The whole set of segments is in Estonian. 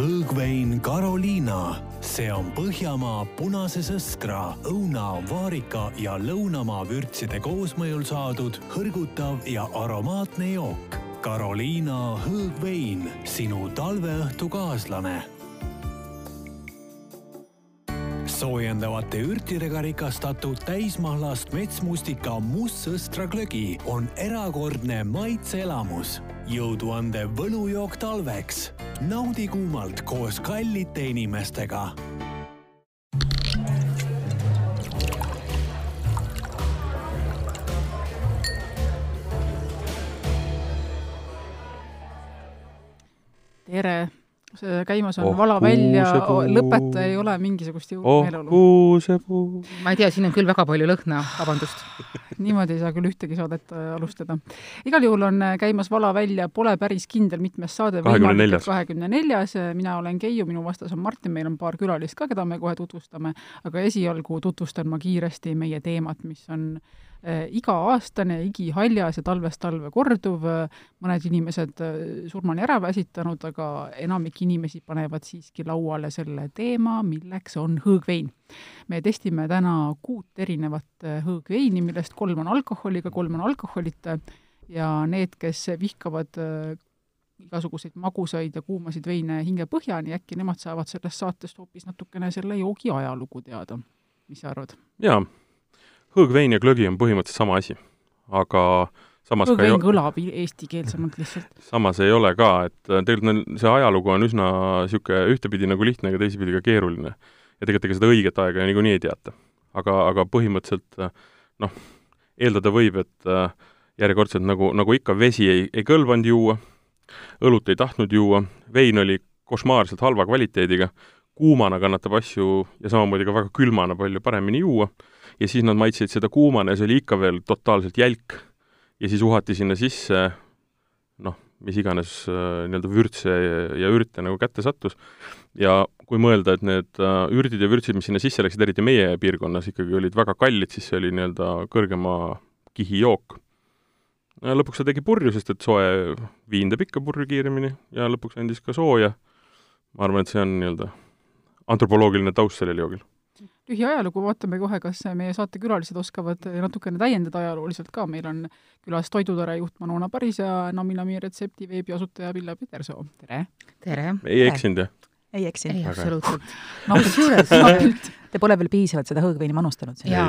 hõõgvein Carolina, see on Põhjamaa punase sõskra, õuna, vaarika ja lõunamaa vürtside koosmõjul saadud hõrgutav ja aromaatne jook. Carolina hõõgvein, sinu talveõhtu kaaslane soojendavate ürtidega rikastatud täismahlast metsmustika mustsõstra glögi on erakordne maitseelamus, jõuduandev võlujook talveks. Naudi kuumalt koos kallite inimestega. Tere, käimas on oh, vala välja, lõpeta ei ole mingisugust jõumeeleolu oh,. kuusepuu. ma ei tea, siin on küll väga palju lõhna, vabandust niimoodi ei saa küll ühtegi saadet äh, alustada. igal juhul on äh, käimas vala välja Pole päris kindel, mitmes saade. kahekümne neljas. kahekümne neljas, mina olen Keiu, minu vastas on Martin, meil on paar külalist ka, keda me kohe tutvustame, aga esialgu tutvustan ma kiiresti meie teemat, mis on iga-aastane, igihaljas ja talvest talve korduv, mõned inimesed äh, surmani ära väsitanud, aga enamik inimesi panevad siiski lauale selle teema, milleks on hõõgvein. me testime täna kuut erinevat äh, hõõgveini, millest kolm on alkoholiga, kolm on alkoholita ja need, kes vihkavad igasuguseid magusaid ja kuumasid veine hingepõhjani, äkki nemad saavad sellest saatest hoopis natukene selle joogi ajalugu teada. mis sa arvad? jaa hõõgvein ja glögi on põhimõtteliselt sama asi, aga samas hõõgvein ei... kõlab eestikeelsemalt lihtsalt. samas ei ole ka, et äh, tegelikult neil, see ajalugu on üsna niisugune ühtepidi nagu lihtne, aga teisipidi ka keeruline. ja tegelikult ega seda õiget aega niikuinii ei teata. aga, aga põhimõtteliselt äh, noh, eeldada võib, et äh, järjekordselt nagu, nagu ikka, vesi ei, ei kõlvanud juua, õlut ei tahtnud juua, vein oli košmaarselt halva kvaliteediga, kuumana kannatab asju ja samamoodi ka väga külmana palju paremini juua ja siis nad maitsesid seda kuumana ja see oli ikka veel totaalselt jälk. ja siis uhati sinna sisse noh, mis iganes äh, nii-öelda vürtse ja, ürte nagu kätte sattus. ja kui mõelda, et need äh, ürdid ja vürtsid, mis sinna sisse läksid, eriti meie piirkonnas ikkagi olid väga kallid, siis see oli nii-öelda kõrgema kihi jook. lõpuks see tegi purju, sest et soe viin teeb ikka purju kiiremini ja lõpuks andis ka sooja. ma arvan, et see on nii-öelda antropoloogiline taust sellel joogil lühi ajalugu, vaatame kohe, kas meie saatekülalised oskavad natukene täiendada ajalooliselt ka, meil on külas Toidutore juht Manona Paris ja Nami-Nami retsepti veebiasutaja Pille Petersoo, tere! tere! ei eksinud, jah? Ei eksinud. ei, absoluutselt. no kusjuures te pole veel piisavalt seda hõõgveini manustanud. ja,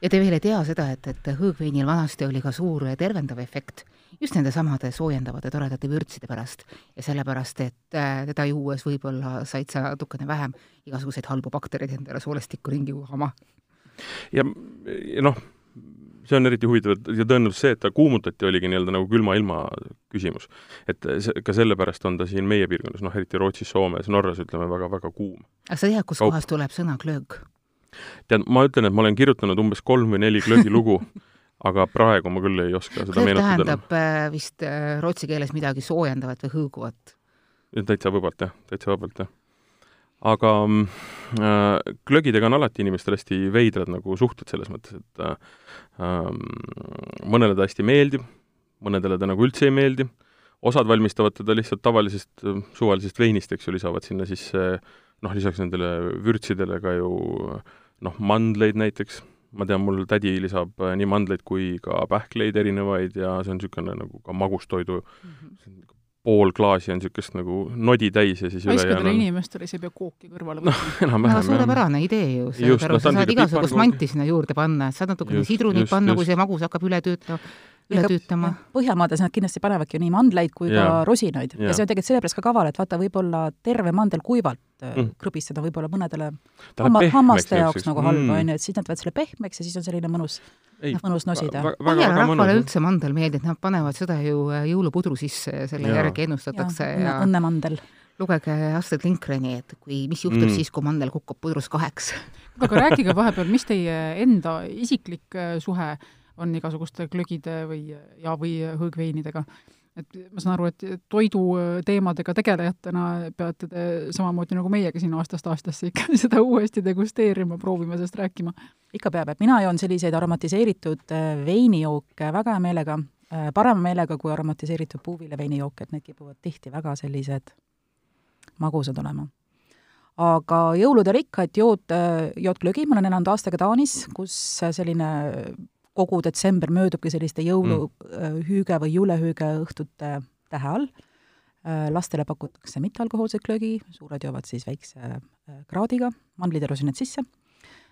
ja te veel ei tea seda, et, et hõõgveinil vanasti oli ka suur tervendav efekt just nende samade soojendavate toredate vürtside pärast ja sellepärast, et äh, teda juues võib-olla said sa natukene vähem igasuguseid halbu baktereid endale soolestikku ringi uhama. ja, ja noh, see on eriti huvitav, et ja tõenäoliselt see, et ta kuumutati, oligi nii-öelda nagu külma ilma küsimus. et see, ka sellepärast on ta siin meie piirkonnas, noh eriti Rootsis, Soomes, Norras ütleme, väga-väga kuum. aga sa tead, kuskohast tuleb sõna glöög? tead, ma ütlen, et ma olen kirjutanud umbes kolm või neli glögi lugu aga praegu ma küll ei oska seda glöög tähendab äh, vist äh, rootsi keeles midagi soojendavat või hõõguvat? täitsa vabalt jah, täitsa vabalt jah aga mm, äh, glögidega on alati inimestel hästi veidrad nagu suhted selles mõttes, et äh, mm, mõnele ta hästi meeldib, mõnedele ta nagu üldse ei meeldi, osad valmistavad teda lihtsalt tavalisest äh, suvalisest veinist, eks ju, lisavad sinna sisse noh, lisaks nendele vürtsidele ka ju noh, mandleid näiteks, ma tean, mul tädi lisab äh, nii mandleid kui ka pähkleid erinevaid ja see on niisugune nagu ka magustoidu mm -hmm pool klaasi on niisugust nagu nodi täis ja siis ülejäänu on inimestele, ei pea kooki kõrvale võtma no,. enam-vähem no, suurepärane idee ju, sellepärast no, sa saad igasugust manti sinna juurde panna, saad natukene sidrunit panna, kui see magus hakkab üle töötama üle tüütama. Põhjamaades nad kindlasti panevadki ju nii mandleid kui ja. ka rosinaid ja. ja see on tegelikult sellepärast ka kaval, et vaata, võib-olla terve mandel kuivalt mm. krõbistada võib-olla mõnedele hamma, hammaste jaoks nagu halba, mm. on ju, et siis nad teevad selle pehmeks ja siis on selline mõnus, mõnus nosida. Põhjala rahvale üldse mandel meeldib, nad panevad seda ju äh, jõulupudru sisse ja selle ja. järgi ennustatakse ja, ja õnnemandel lugege Astrid Lindgreni, et kui, mis juhtub mm. siis, kui mandel kukub pudrus kaheks. aga rääkige vahepeal, mis teie enda isiklik äh, suhe on igasuguste glögide või, ja, või hõõgveinidega. et ma saan aru, et toiduteemadega tegelejatena peate te samamoodi nagu meiegi siin aastast aastasse ikka seda uuesti degusteerima, proovima sellest rääkima. ikka peab, et mina joon selliseid aromatiseeritud äh, veinijooke väga hea meelega, äh, parema meelega kui aromatiseeritud puuviljaveinijooke, et need kipuvad tihti väga sellised magusad olema. aga jõuludel ikka, et jood, jood glögi, ma olen elanud aastaga Taanis, kus selline kogu detsember möödubki selliste jõuluhüüge mm. või juulehüüge õhtute tähe all. lastele pakutakse mittealkohoolset glögi, suured joovad siis väikse kraadiga, mandlid ja rosinad sisse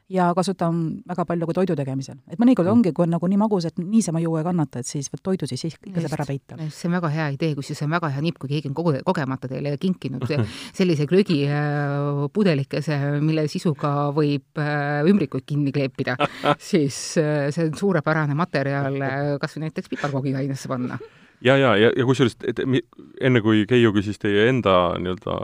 ja kasutan väga palju ka toidu tegemisel. et mõnikord mm. ongi, kui on nagu nii magus, et niisama juua ei kannata, et siis võt toidu siis ikka saab ära peita. see on väga hea idee, kusjuures see on väga hea nipp, kui keegi on kogu, kogemata teile kinkinud sellise glögipudelikese, äh, mille sisuga võib äh, ümbrikuid kinni kleepida, siis äh, see on suurepärane materjal kas või näiteks piparkoogiainesse panna ja, ja, ja, ja kusjuures, et enne kui Keiu küsis teie enda nii-öelda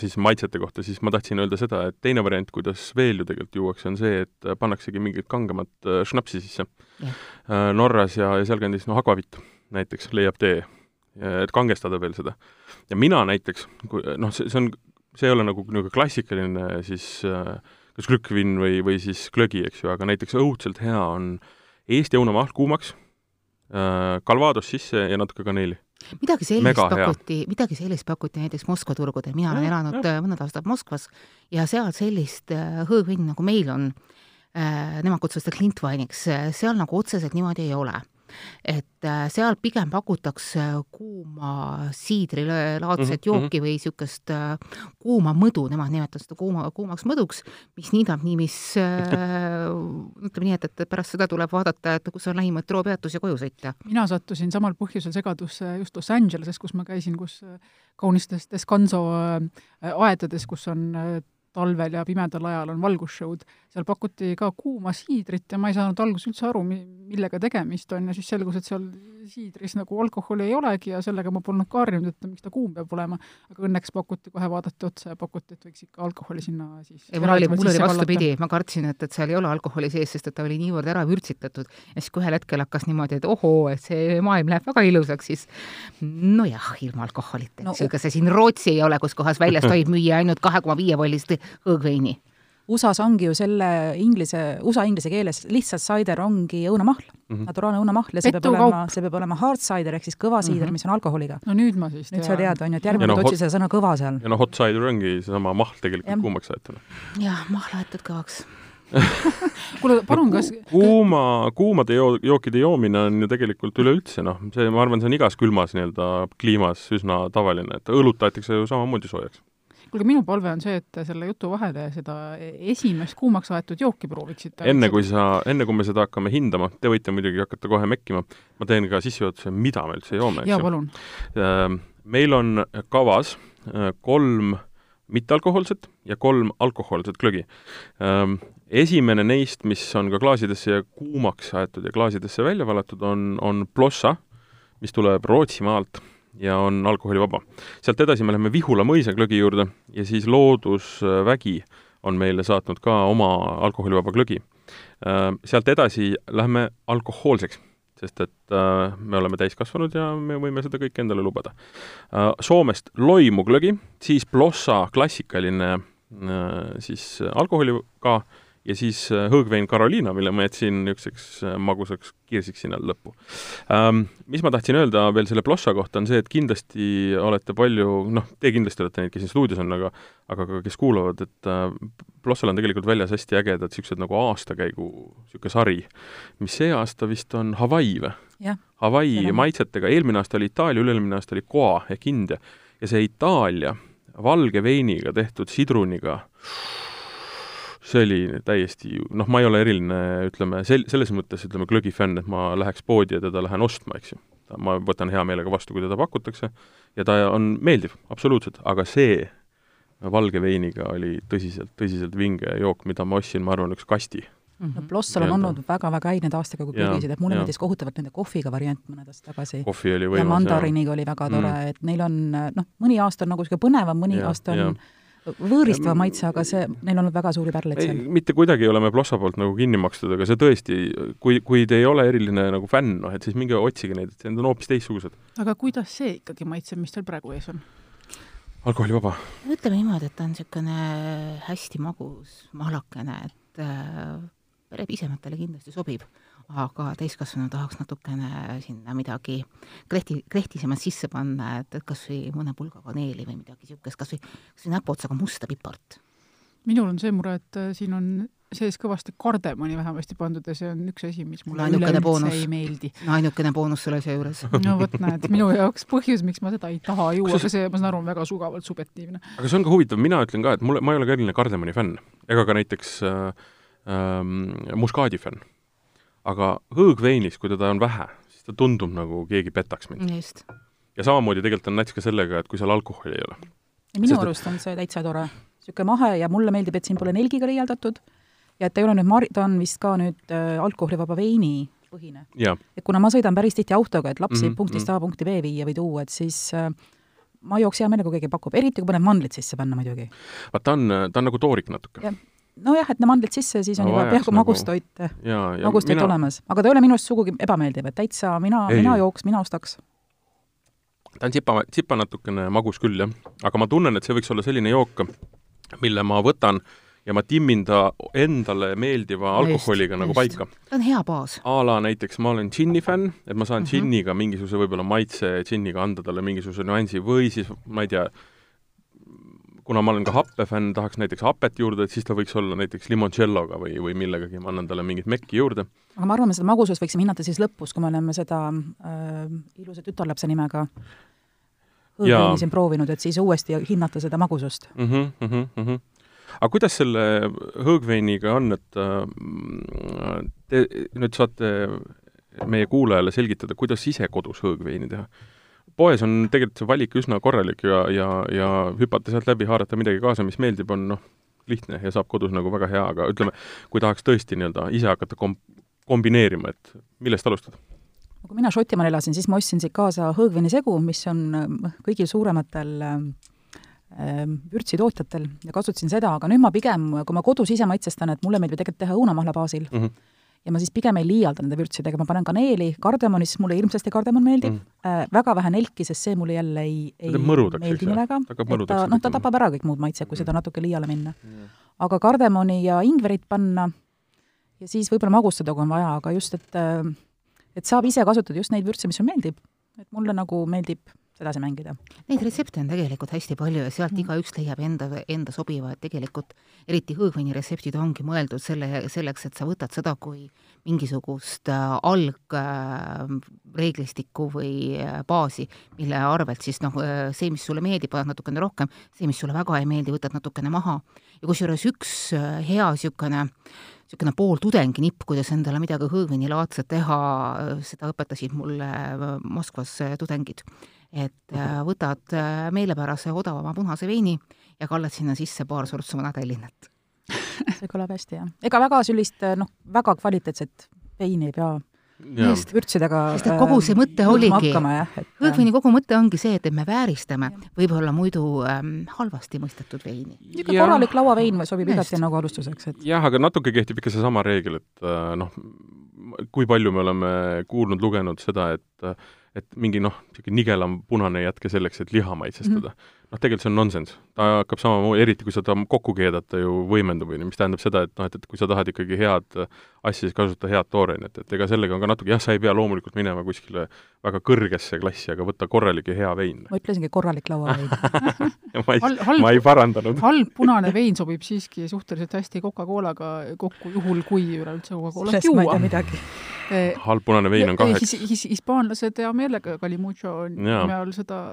siis maitsete kohta, siis ma tahtsin öelda seda, et teine variant, kuidas veel ju tegelikult juuakse, on see, et pannaksegi mingit kangemat äh, šnapsi sisse. Äh, Norras ja, ja sealkandis, noh, akvavit näiteks leiab tee, et kangestada veel seda. ja mina näiteks, noh, see, see on, see ei ole nagu niisugune klassikaline siis äh, kas glükvin või, või siis glögi, eks ju, aga näiteks õudselt hea on Eesti õunamahl kuumaks Calvados sisse ja natuke kaneeli. midagi sellist pakuti, midagi sellist pakuti näiteks Moskva turgudel, mina olen elanud ja. Äh, mõned aastad Moskvas ja seal sellist äh, hõõgveini, nagu meil on, nemad kutsuvad seda Klintweiniks, seal nagu otseselt niimoodi ei ole et äh, seal pigem pakutakse kuuma siidrilaadset mm -hmm. jooki või niisugust äh, kuuma mõdu, nemad nimetavad seda kuuma, kuumaks mõduks, mis niidab nii, mis äh, ütleme nii, et, et pärast seda tuleb vaadata, et kus on lähim metroopeatus ja koju sõita. mina sattusin samal põhjusel segadusse just Los Angeleses, kus ma käisin, kus kaunistes Descanso aedades, kus on talvel ja pimedal ajal on valgusshow'd, seal pakuti ka kuuma siidrit ja ma ei saanud alguses üldse aru, millega tegemist on ja siis selgus, et seal siidris nagu alkoholi ei olegi ja sellega ma polnud ka harjunud, et miks ta kuum peab olema, aga õnneks pakuti, kohe vaadati otsa ja pakuti, et võiks ikka alkoholi sinna siis ei, mul oli, mul oli vastupidi, ma kartsin, et, et seal ei ole alkoholi sees, sest et ta oli niivõrd ära vürtsitatud. Ja siis, kui ühel hetkel hakkas niimoodi, et ohoo, et see maailm läheb väga ilusaks, siis nojah, ilma alkoholita. No,, ega see siin Rootsi ei ole, kus kohas väljas tohib müüa ainult kahe koma viie vollist õõgveini. USA-s ongi ju selle inglise, USA inglise keeles lihtsalt cider ongi õunamahl mm, -hmm. naturaalne õunamahl ja see Petu peab olema, see peab olema hard cider ehk siis kõva siider mm, -hmm. mis on alkoholiga. no nüüd ma siis tean. nüüd sa tead, on ju, et järgmine kord no, otsi seda sõna kõva seal. ja no hot cider ongi seesama mahl tegelikult ja. kuumaks aetud. jah, mahl aetud kõvaks kuule, palun no, kas kuuma, kuumade joo-, jookide joomine on ju tegelikult üleüldse noh, see, ma arvan, see on igas külmas nii-öelda kliimas üsna tavaline, et õlut tahetakse ju samamoodi soojaks kuulge, minu palve on see, et selle jutu vahele seda esimest kuumaks aetud jooki prooviksite. enne kui sa, enne kui me seda hakkame hindama, te võite muidugi hakata kohe mekkima, ma teen ka sissejuhatuse, mida me üldse joome, eks ju. palun. Ehm, meil on kavas äh, kolm mittealkohoolset ja kolm alkohoolset glögi. Ehm, esimene neist, mis on ka klaasidesse ja kuumaks aetud ja klaasidesse välja valatud, on, on Blossa, mis tuleb Rootsimaalt ja on alkoholivaba. sealt edasi me läheme Vihula mõisa glögi juurde ja siis Loodusvägi on meile saatnud ka oma alkoholivaba glögi. Äh, sealt edasi lähme alkohoolseks, sest et äh, me oleme täiskasvanud ja me võime seda kõike endale lubada. Äh, Soomest loimu glögi, siis Blossa klassikaline siis alkoholiga ja siis äh, hõõgvein Carolina, mille ma jätsin niisuguseks äh, magusaks kirsiks sinna lõppu ähm,. Mis ma tahtsin öelda veel selle Blossa kohta, on see, et kindlasti olete palju, noh, te kindlasti olete neid, kes siin stuudios on, aga aga ka kes kuulavad, et äh, Blossal on tegelikult väljas hästi ägedad niisugused nagu aastakäigu niisugune sari, mis see aasta vist on Hawaii või? Hawaii maitsetega, eelmine aasta oli Itaalia, üle-eelmine aasta oli Goa ehk India ja see Itaalia valge veiniga tehtud sidruniga see oli täiesti, noh, ma ei ole eriline, ütleme, sel-, selles mõttes, ütleme, glögi fänn, et ma läheks poodi ja teda lähen ostma, eks ju. ma võtan hea meelega vastu, kui teda pakutakse, ja ta on meeldiv, absoluutselt, aga see valge veiniga oli tõsiselt, tõsiselt vinge jook, mida ma ostsin, ma arvan, üks kasti mm. -hmm. no Blossal on olnud väga-väga häid need aastaga, kui proovisid, et mulle meeldis kohutavalt nende kohviga variant mõned aastad tagasi. kohvi oli võimas, ja mandariiniga oli väga tore mm., et neil on noh, mõni aasta on nagu niisugune põnevam, mõni ja, aasta on ja võõristava maitse, aga see, neil on olnud väga suuri pärleid seal. mitte kuidagi ei ole me Plossa poolt nagu kinni makstud, aga see tõesti, kui, kui te ei ole eriline nagu fänn, noh et siis minge otsige neid, et need on hoopis teistsugused. aga kuidas see ikkagi maitseb, mis teil praegu ees on? alkoholivaba. ütleme niimoodi, et ta on niisugune hästi magus mahlakene, et äh, perepisematele kindlasti sobib aga täiskasvanu tahaks natukene sinna midagi krehti, krehtisemat sisse panna, et, et kas või mõne pulga kaneeli või midagi niisugust, kas või, kas või näpuotsaga musta pipart. minul on see mure, et äh, siin on sees kõvasti kardemoni vähemasti pandud ja see on üks asi, mis mulle üleüldse boonus. ei meeldi. no ainukene boonus selle asja juures. no vot, näed, minu jaoks põhjus, miks ma seda ei taha juua, aga see, ma saan aru, on väga sügavalt subjektiivne. aga see on ka huvitav, mina ütlen ka, et mulle, ma ei ole ka eriline kardemoni fänn, ega ka näiteks äh, ähm, muskaadi fänn. Aga hõõgveinis, kui teda on vähe, siis ta tundub nagu keegi petaks mind. ja samamoodi tegelikult on nats ka sellega, et kui seal alkoholi ei ole. minu arust on see täitsa tore. niisugune mahe ja mulle meeldib, et siin pole nelgiga liialdatud ja et ta ei ole nüüd mar-, ta on vist ka nüüd äh, alkoholivaba veini põhine. et kuna ma sõidan päris tihti autoga, et lapsi mm -hmm, punktist -hmm. A punkti B viia või tuua, et siis äh, ma jooks hea meelega, kui keegi pakub, eriti kui paned mandlid sisse panna muidugi. vaat ta on, ta on nagu toorik natuke nojah, et need mandlid sisse, siis on no, juba peaaegu nagu... magustoit, magustoit mina... olemas. aga ta ei ole minu arust sugugi ebameeldiv, et täitsa mina, mina jooks, mina ostaks. ta on tsipa, tsipa natukene magus küll, jah. aga ma tunnen, et see võiks olla selline jook, mille ma võtan ja ma timmin ta endale meeldiva alkoholiga just, nagu just. paika. ta on hea baas. a la näiteks ma olen džinni fänn, et ma saan džinniga mm -hmm. mingisuguse võib-olla maitse džinniga anda talle mingisuguse nüansi või siis ma ei tea, kuna ma olen ka happefänn, tahaks näiteks hapet juurde, et siis ta võiks olla näiteks limoncelloga või, või millegagi, ma annan talle mingit mekki juurde. aga ma arvan, me seda magusust võiksime hinnata siis lõpus, kui me oleme seda äh, ilusa tütarlapse nimega õõgveini siin proovinud, et siis uuesti hinnata seda magusust mm. -hmm, mm -hmm aga kuidas selle hõõgveiniga on, et äh, te nüüd saate meie kuulajale selgitada, kuidas ise kodus hõõgveini teha? Poes on tegelikult see valik üsna korralik ja, ja, ja hüpata sealt läbi, haarata midagi kaasa, mis meeldib, on noh, lihtne ja saab kodus nagu väga hea, aga ütleme, kui tahaks tõesti nii-öelda ise hakata kom-, kombineerima, et millest alustada? kui mina Šotimaal elasin, siis ma ostsin siit kaasa hõõgveinisegu, mis on kõigil suurematel äh, vürtsitootjatel ja kasutasin seda, aga nüüd ma pigem, kui ma kodus ise maitsestan, et mulle meeldib tegelikult teha õunamahla baasil mm, -hmm. Ja ma siis pigem ei liialda nende vürtsidega, ma panen kaneeli, kardemoni, sest mulle hirmsasti kardemon meeldib. Mm, äh, väga vähe nelki, sest see mulle jälle ei, ei meeldi väga, et ta, noh, ta tapab ära kõik muud maitsed, kui mm. seda natuke liiale minna. Mm. aga kardemoni ja ingverit panna ja siis võib-olla magustada, kui on vaja, aga just, et äh, et saab ise kasutada just neid vürtse, mis sulle meeldib. et mulle nagu meeldib edasi mängida. Neid retsepte on tegelikult hästi palju ja sealt mm. igaüks leiab enda, enda sobiva, et tegelikult eriti hõõgveini retseptid ongi mõeldud selle, selleks, et sa võtad seda kui mingisugust äh, algreeglistikku äh, või äh, baasi, mille arvelt siis noh, see, mis sulle meeldib, paned natukene rohkem, see, mis sulle väga ei meeldi, võtad natukene maha. ja kusjuures üks hea niisugune niisugune pool tudenginipp, kuidas endale midagi hõõgveinilaadset teha, seda õpetasid mulle Moskvas tudengid et äh, võtad äh, meelepärase odavama punase veini ja kallad sinna sisse paar sortsu vana Tallinnat see kõlab hästi, jah. ega väga sellist noh, väga kvaliteetset veini ei pea just. Vürtsidega sest et kogu see mõte oligi, hõõgveini kogu mõte ongi see, et, et me vääristame võib-olla muidu ähm, halvasti mõistetud veini. niisugune korralik lauavein sobib igati nagu alustuseks, et jah, aga natuke kehtib ikka seesama reegel, et äh, noh, kui palju me oleme kuulnud, lugenud seda, et et mingi noh, niisugune nigelam punane jätke selleks, et liha maitsestada mm. -hmm noh, tegelikult see on nonsenss. ta hakkab samamoodi, eriti kui sa ta kokku keedad, ta ju võimendub, on ju, mis tähendab seda, et noh, et, et kui sa tahad ikkagi head asja, siis kasuta head toorainet, et ega sellega on ka natuke, jah, sa ei pea loomulikult minema kuskile väga kõrgesse klassi, aga võta korralik ja hea vein. ma ütlesingi korralik lauavein ma ei, ma ei parandanud. halb punane vein sobib siiski suhteliselt hästi Coca-Colaga kokku, juhul kui üleüldse Coca-Colat juua. midagi eh, halb punane vein on kaheks his, his, hispaanlased hea meelega Calimucho nime all seda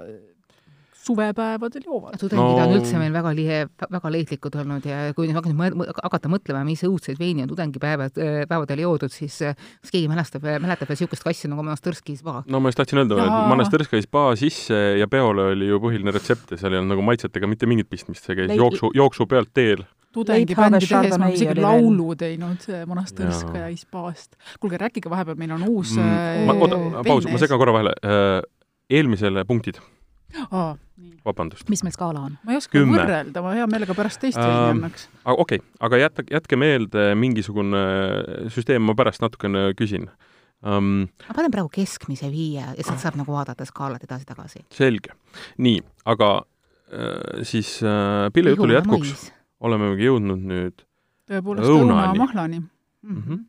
suvepäevadel joovad. tudengid no. on üldse meil väga lihe, väga leidlikud olnud ja kui nüüd hakata, hakata mõtlema, mis õudseid veini on tudengipäevad, äh, päevadel joodud, siis äh, kas keegi mälestab, mäletab veel niisugust asja nagu Monastõrski spa? no ma just tahtsin öelda, et Monastõrski spa sisse ja peole oli ju põhiline retsept ja seal ei olnud nagu maitsetega mitte mingit pistmist, see käis Leid... jooksu, jooksu pealt teel tudengibändi tehes me oleme isegi laulu teinud Monastõrskaja Hispaast. kuulge, rääkige vahepeal, meil on uus mm, äh, oota, paus, ma segan korra vahele. eelmisele punktid aa, vabandust. mis meil skaala on? ma ei oska Kümme. võrrelda, ma hea meelega pärast teist veini ähm, annaks. okei okay., aga jäta, jätke meelde mingisugune süsteem, ma pärast natukene küsin um,. ma panen praegu keskmise viie ja sealt saab nagu vaadata skaalat edasi-tagasi. selge. nii, aga äh, siis äh, Pille jutule jätkuks olemegi jõudnud nüüd tõepoolest õunamahlani mm. -hmm.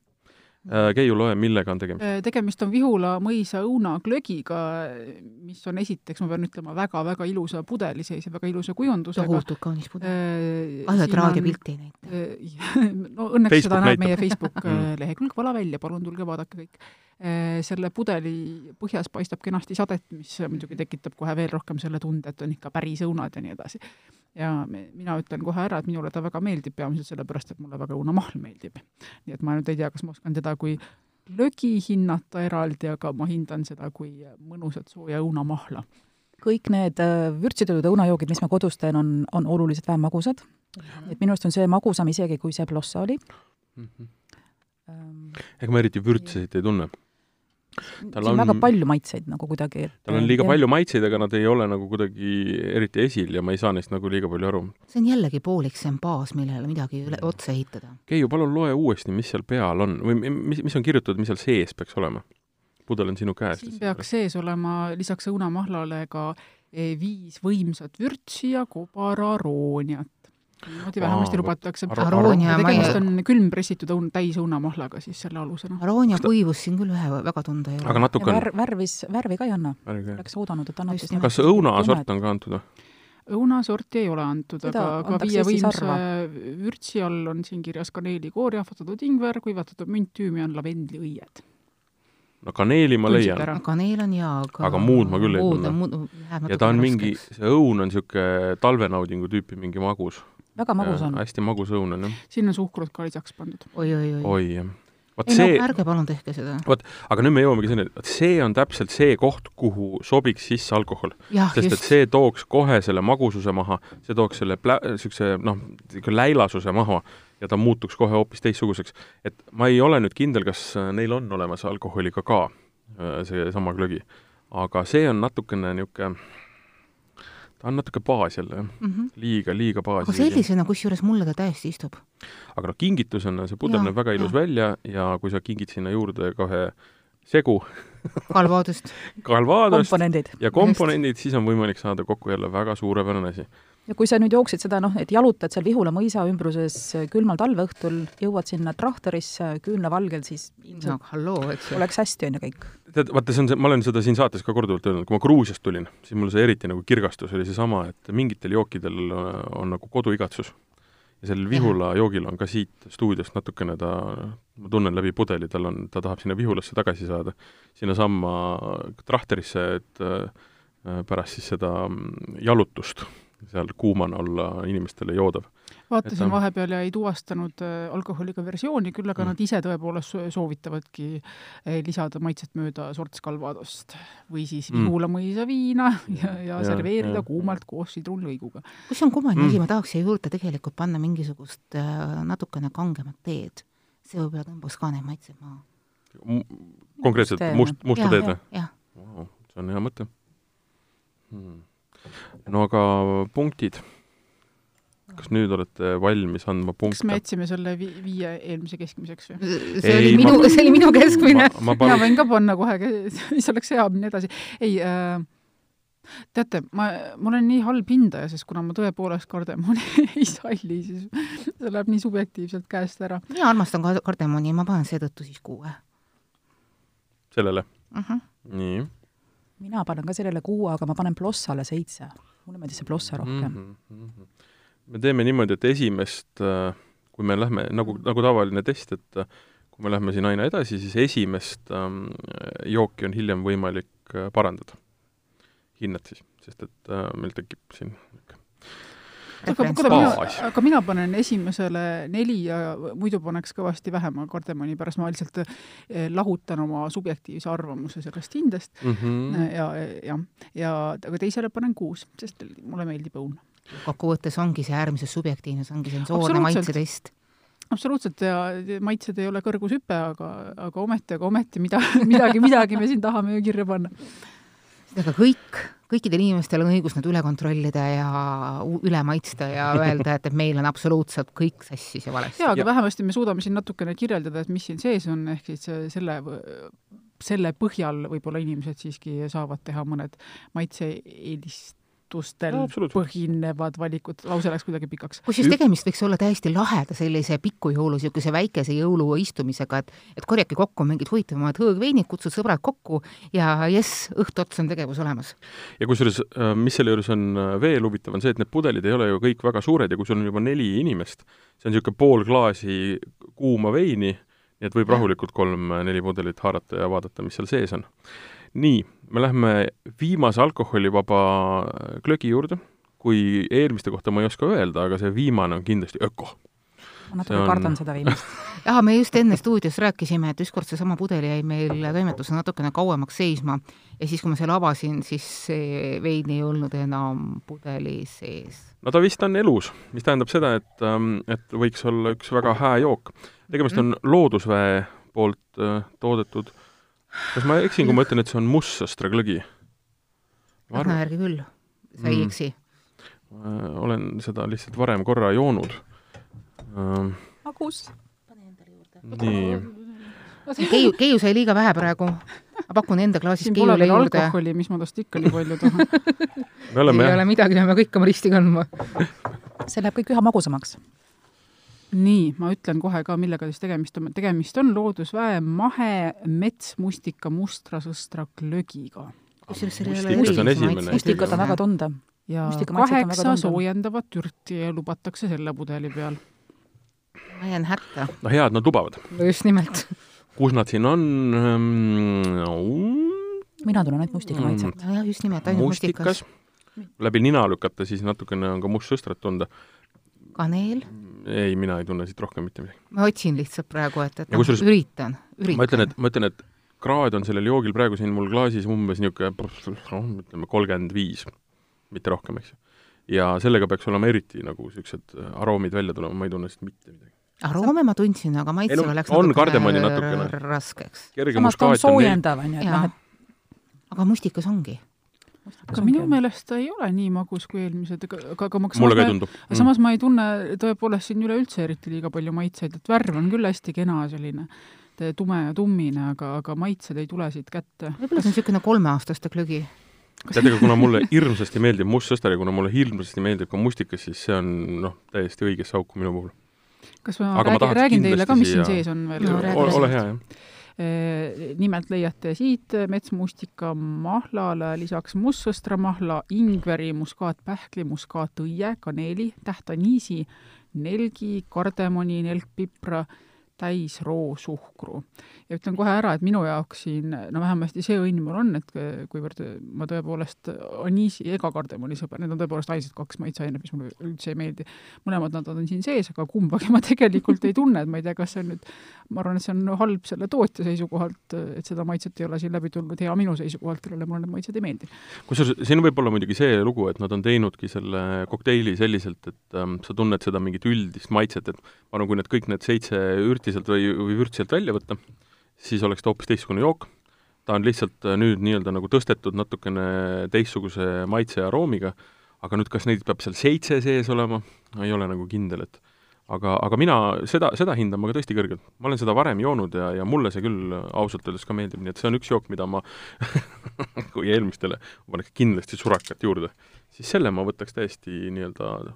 Äh, Keiu, loe, millega on tegemist? Äh, tegemist on Vihula mõisa õunaglögiga, mis on esiteks, ma pean ütlema, väga-väga ilusa pudeli sees ja väga ilusa kujundusega. tohutult kaunis pudel äh,. kahju, et raadiopilti ei näita no õnneks Facebook seda näeb meie Facebook mm. lehekülg, vala välja, palun tulge vaadake kõik. Selle pudeli põhjas paistab kenasti sadet, mis muidugi tekitab kohe veel rohkem selle tunde, et on ikka päris õunad ja nii edasi ja mina ütlen kohe ära, et minule ta väga meeldib, peamiselt sellepärast, et mulle väga õunamahl meeldib. nii et ma nüüd ei tea, kas ma oskan teda kui lögi hinnata eraldi, aga ma hindan seda kui mõnusat sooja õunamahla. kõik need äh, vürtsitud õunajoogid, mis ma kodus teen, on, on oluliselt vähem magusad. et minu arust on see magusam isegi, kui see Blossa oli mm. -hmm. ega ma eriti vürtsesid ei tunne tal on väga palju maitseid nagu kuidagi. tal on liiga ja... palju maitseid, aga nad ei ole nagu kuidagi eriti esil ja ma ei saa neist nagu liiga palju aru. see on jällegi poolik, see on baas, millele midagi üle, otsa ehitada. Keiu, palun loe uuesti, mis seal peal on või mis, mis on kirjutatud, mis seal sees peaks olema? pudel on sinu käes. siin peaks sees olema lisaks õunamahlale ka eh, viis võimsat vürtsi ja kobararooniat niimoodi vähemasti lubatakse. Aroonia tegemist on külmpressitud õun, täisõunamahlaga siis selle alusena. Aroonia kuivust siin küll ühe väga tunda ei ole. aga natuke on vär, värvis, värvi ka ei anna. oleks oodanud, et annab kas õunasort on ka antud või? õunasorti ei ole antud, aga ka viie võimsa vürtsi all on siin kirjas kaneelikoor, jahvatatud ingver, kuivatatud münt, tüümian, lavendliõied no kaneeli ma leian. kaneel on jaa, aga aga muud ma küll ei tunne. ja ta on mingi, see õun on niisugune talvenaudingu tüüpi mingi magus väga magus on. hästi magus õun on, jah. sinna suhkrut ka lisaks pandud oi, oi. oi, oi, jah. ei see... no ärge palun tehke seda. vot, aga nüüd me jõuamegi selleni, et see on täpselt see koht, kuhu sobiks sisse alkohol. sest just. et see tooks kohe selle magususe maha, see tooks selle plä-, niisuguse noh, läilasuse maha ja ta muutuks kohe hoopis teistsuguseks. et ma ei ole nüüd kindel, kas neil on olemas alkoholiga ka äh, seesama glögi. aga see on natukene niisugune ta on natuke baas jälle, jah mm -hmm.. liiga, liiga baas. aga sellisena, kusjuures mulle ta täiesti istub. aga noh, kingitusena see pudel näeb väga ilus ja. välja ja kui sa kingid sinna juurde kohe segu Calvadost Calvadost ja komponendid, siis on võimalik saada kokku jälle väga suurepärane asi ja kui sa nüüd jooksid seda noh, et jalutad seal Vihula mõisa ümbruses külmal talveõhtul, jõuad sinna traktorisse küünlavalgel, siis no halloo, eks ju. oleks hästi, on ju kõik. tead, vaata, see on see, ma olen seda siin saates ka korduvalt öelnud, kui ma Gruusiast tulin, siis mul see eriti nagu kirgastus oli seesama, et mingitel jookidel on, on nagu koduigatsus. ja sellel Vihula joogil on ka siit stuudiost natukene ta, ma tunnen läbi pudeli, tal on, ta tahab sinna Vihulasse tagasi saada, sinnasamma traktorisse, et äh, pärast siis seda mm, jalutust seal kuumana olla inimestele joodav. vaatasin et, vahepeal ja ei tuvastanud äh, alkoholiga versiooni, küll aga mm. nad ise tõepoolest soovitavadki äh, lisada maitset mööda sorts Calvadost või siis mm. Vihula mõisa viina ja, ja, ja serveerida ja, kuumalt koos sidrunlõiguga. kus on kummaline mm. asi, ma tahaks siia juurde tegelikult panna mingisugust äh, natukene kangemat teed. see võib-olla tõmbaks ka need maitsed maha. konkreetselt must, musta teed või? jah. see on hea mõte hmm no aga punktid. kas nüüd olete valmis andma punkte? kas me jätsime selle vi viie eelmise keskmiseks või? see oli minu ma..., see oli minu keskmine. Palun... ma võin ka panna kohe, mis oleks hea, minna edasi. ei äh, teate, ma, ma olen nii halb hindaja, sest kuna ma tõepoolest kardemoni ei salli, siis see läheb nii subjektiivselt käest ära. mina armastan kardemoni, ma panen seetõttu siis kuue. sellele uh? Mhm. -huh. nii mina panen ka sellele kuue, aga ma panen Blossale seitse. mulle meeldis see Blossa rohkem mm. -hmm. me teeme niimoodi, et esimest, äh, kui me lähme, nagu, nagu tavaline test, et äh, kui me lähme siin aina edasi, siis esimest ähm, jooki on hiljem võimalik äh, parandada. hinnet siis, sest et äh, meil tekib siin aga kuule, mina, aga mina panen esimesele neli ja muidu paneks kõvasti vähem kardemoni pärast, ma lihtsalt eh, lahutan oma subjektiivse arvamuse sellest hindest mm -hmm. ja, ja, ja aga teisele panen kuus, sest mulle meeldib õun. kokkuvõttes ongi see äärmiselt subjektiivne, see ongi sensoorne maitsetest absoluutselt ja maitsed ei ole kõrgushüpe, aga, aga ometi, aga ometi mida, midagi, midagi me siin tahame ju kirja panna. aga kõik kõikidel inimestel on õigus nad üle kontrollida ja üle maitsta ja öelda, et, et meil on absoluutselt kõik sassis ja valesti. jaa, aga ja. vähemasti me suudame siin natukene kirjeldada, et mis siin sees on, ehk siis selle, selle põhjal võib-olla inimesed siiski saavad teha mõned maitse-eelist tutvustustel no, põhinevad valikud, lause läks kuidagi pikaks. kusjuures tegemist võiks olla täiesti laheda sellise pikujõulu, niisuguse väikese jõuluistumisega, et et korjake kokku mingid huvitavamad hõõgveinid, kutsud sõbrad kokku ja jess, õhtu otsa on tegevus olemas. ja kusjuures, äh, mis selle juures on äh, veel huvitav, on see, et need pudelid ei ole ju kõik väga suured ja kui sul on juba neli inimest, see on niisugune pool klaasi kuuma veini, nii et võib rahulikult kolm-neli pudelit haarata ja vaadata, mis seal sees on nii, me lähme viimase alkoholivaba glögi juurde, kui eelmiste kohta ma ei oska öelda, aga see viimane on kindlasti öko. ma natuke on... kardan seda viimast jaa, me just enne stuudios rääkisime, et ükskord seesama pudel jäi meil toimetuses natukene kauemaks seisma ja siis, kui ma selle avasin, siis see vein ei olnud enam pudeli sees. no ta vist on elus, mis tähendab seda, et, ähm, et võiks olla üks väga hää jook. tegemist on mm. Loodusväe poolt äh, toodetud kas ma eksin, kui ma ütlen, et see on mustsõstra glõgi? Ragna järgi küll, sa ei mm. eksi. olen seda lihtsalt varem korra joonud ähm.. magus. nii. Keiu, Keiu sai liiga vähe praegu. ma pakun enda klaasist Keiule juurde. alkoholi, mis ma tast ikka nii palju tahan me oleme ei ole midagi, peame kõik oma risti kandma. see läheb kõik üha magusamaks nii, ma ütlen kohe ka, millega siis tegemist on. tegemist on Loodusväe mahe metsmustika mustrasõstra glögiga. kusjuures seal ei ole erilist mustikat on väga tunda. ja kaheksa soojendavat türti lubatakse selle pudeli peal. ma jään hätta. no hea, et nad lubavad. no just nimelt. kus nad siin on no...? mina tunnen ainult mustika maitset mm.. jah, just nimelt, ainult mustikas. läbi nina lükata, siis natukene on ka mustsõstrat tunda kaneel? ei, mina ei tunne siit rohkem mitte midagi. ma otsin lihtsalt praegu, et, et noh, üritan, üritan. ma ütlen, et, ma ütlen, et kraad on sellel joogil praegu siin mul klaasis umbes niisugune noh, ütleme kolmkümmend viis, mitte rohkem, eks ju. ja sellega peaks olema eriti nagu niisugused aroomid välja tulema, ma ei tunne siit mitte midagi. aroome ma tundsin, aga maitsele no, läks on kardemoni natukene raskeks. samas ta on soojendav, on ju, et noh, et aga mustikas ongi aga minu meelest ta ei ole nii magus kui eelmised, aga, aga, aga ma mulle ka ei tundu. Mm. samas ma ei tunne tõepoolest siin üleüldse eriti liiga palju maitseid, et värv on küll hästi kena selline tume ja tummine, aga, aga maitsed ei tule siit kätte. võib-olla see on niisugune kolmeaastaste glögi teate, kuna mulle hirmsasti meeldib mustsõster ja kuna mulle hirmsasti meeldib ka mustikas, siis see on noh, täiesti õigesse auku minu puhul. kas ma, Aga räägin, ma räägin teile ka, mis siin sees on veel? ole hea, jah nimelt leiate siit metsmustika mahlale lisaks mustsõstramahla, ingveri, muskaatpähkli, muskaatõie, kaneeli, tähtaniisi, nelgi, kardemoni, nelkpipra täisroosuhkru. ja ütlen kohe ära, et minu jaoks siin, no vähemasti see õnn mul on, et kuivõrd ma tõepoolest aniisi ega kardemoni sõber, need on tõepoolest ainsad kaks maitseainet, mis mulle üldse ei meeldi. mõlemad nad on siin sees, aga kumbagi ma tegelikult ei tunne, et ma ei tea, kas see on nüüd, ma arvan, et see on halb selle tootja seisukohalt, et seda maitset ei ole siin läbi tulnud, hea minu seisukohalt, kellele mulle need maitsed ei meeldi. kusjuures siin võib olla muidugi see lugu, et nad on teinudki selle kokteili selliselt, et ähm, sa tunned seda mingit üldist maitset, et ma arvan, kui need kõik need seitse ürti vürti sealt või, või vürt sealt välja võtta, siis oleks ta hoopis teistsugune jook. ta on lihtsalt äh, nüüd nii-öelda nagu tõstetud natukene teistsuguse maitse ja aroomiga, aga nüüd kas neid peab seal seitse sees olema, ei ole nagu kindel, et aga, aga mina seda, seda hindan ma ka tõesti kõrgelt. ma olen seda varem joonud ja, ja mulle see küll ausalt öeldes ka meeldib, nii et see on üks jook, mida ma kui eelmistele, paneks kindlasti surakat juurde, siis selle ma võtaks täiesti nii-öelda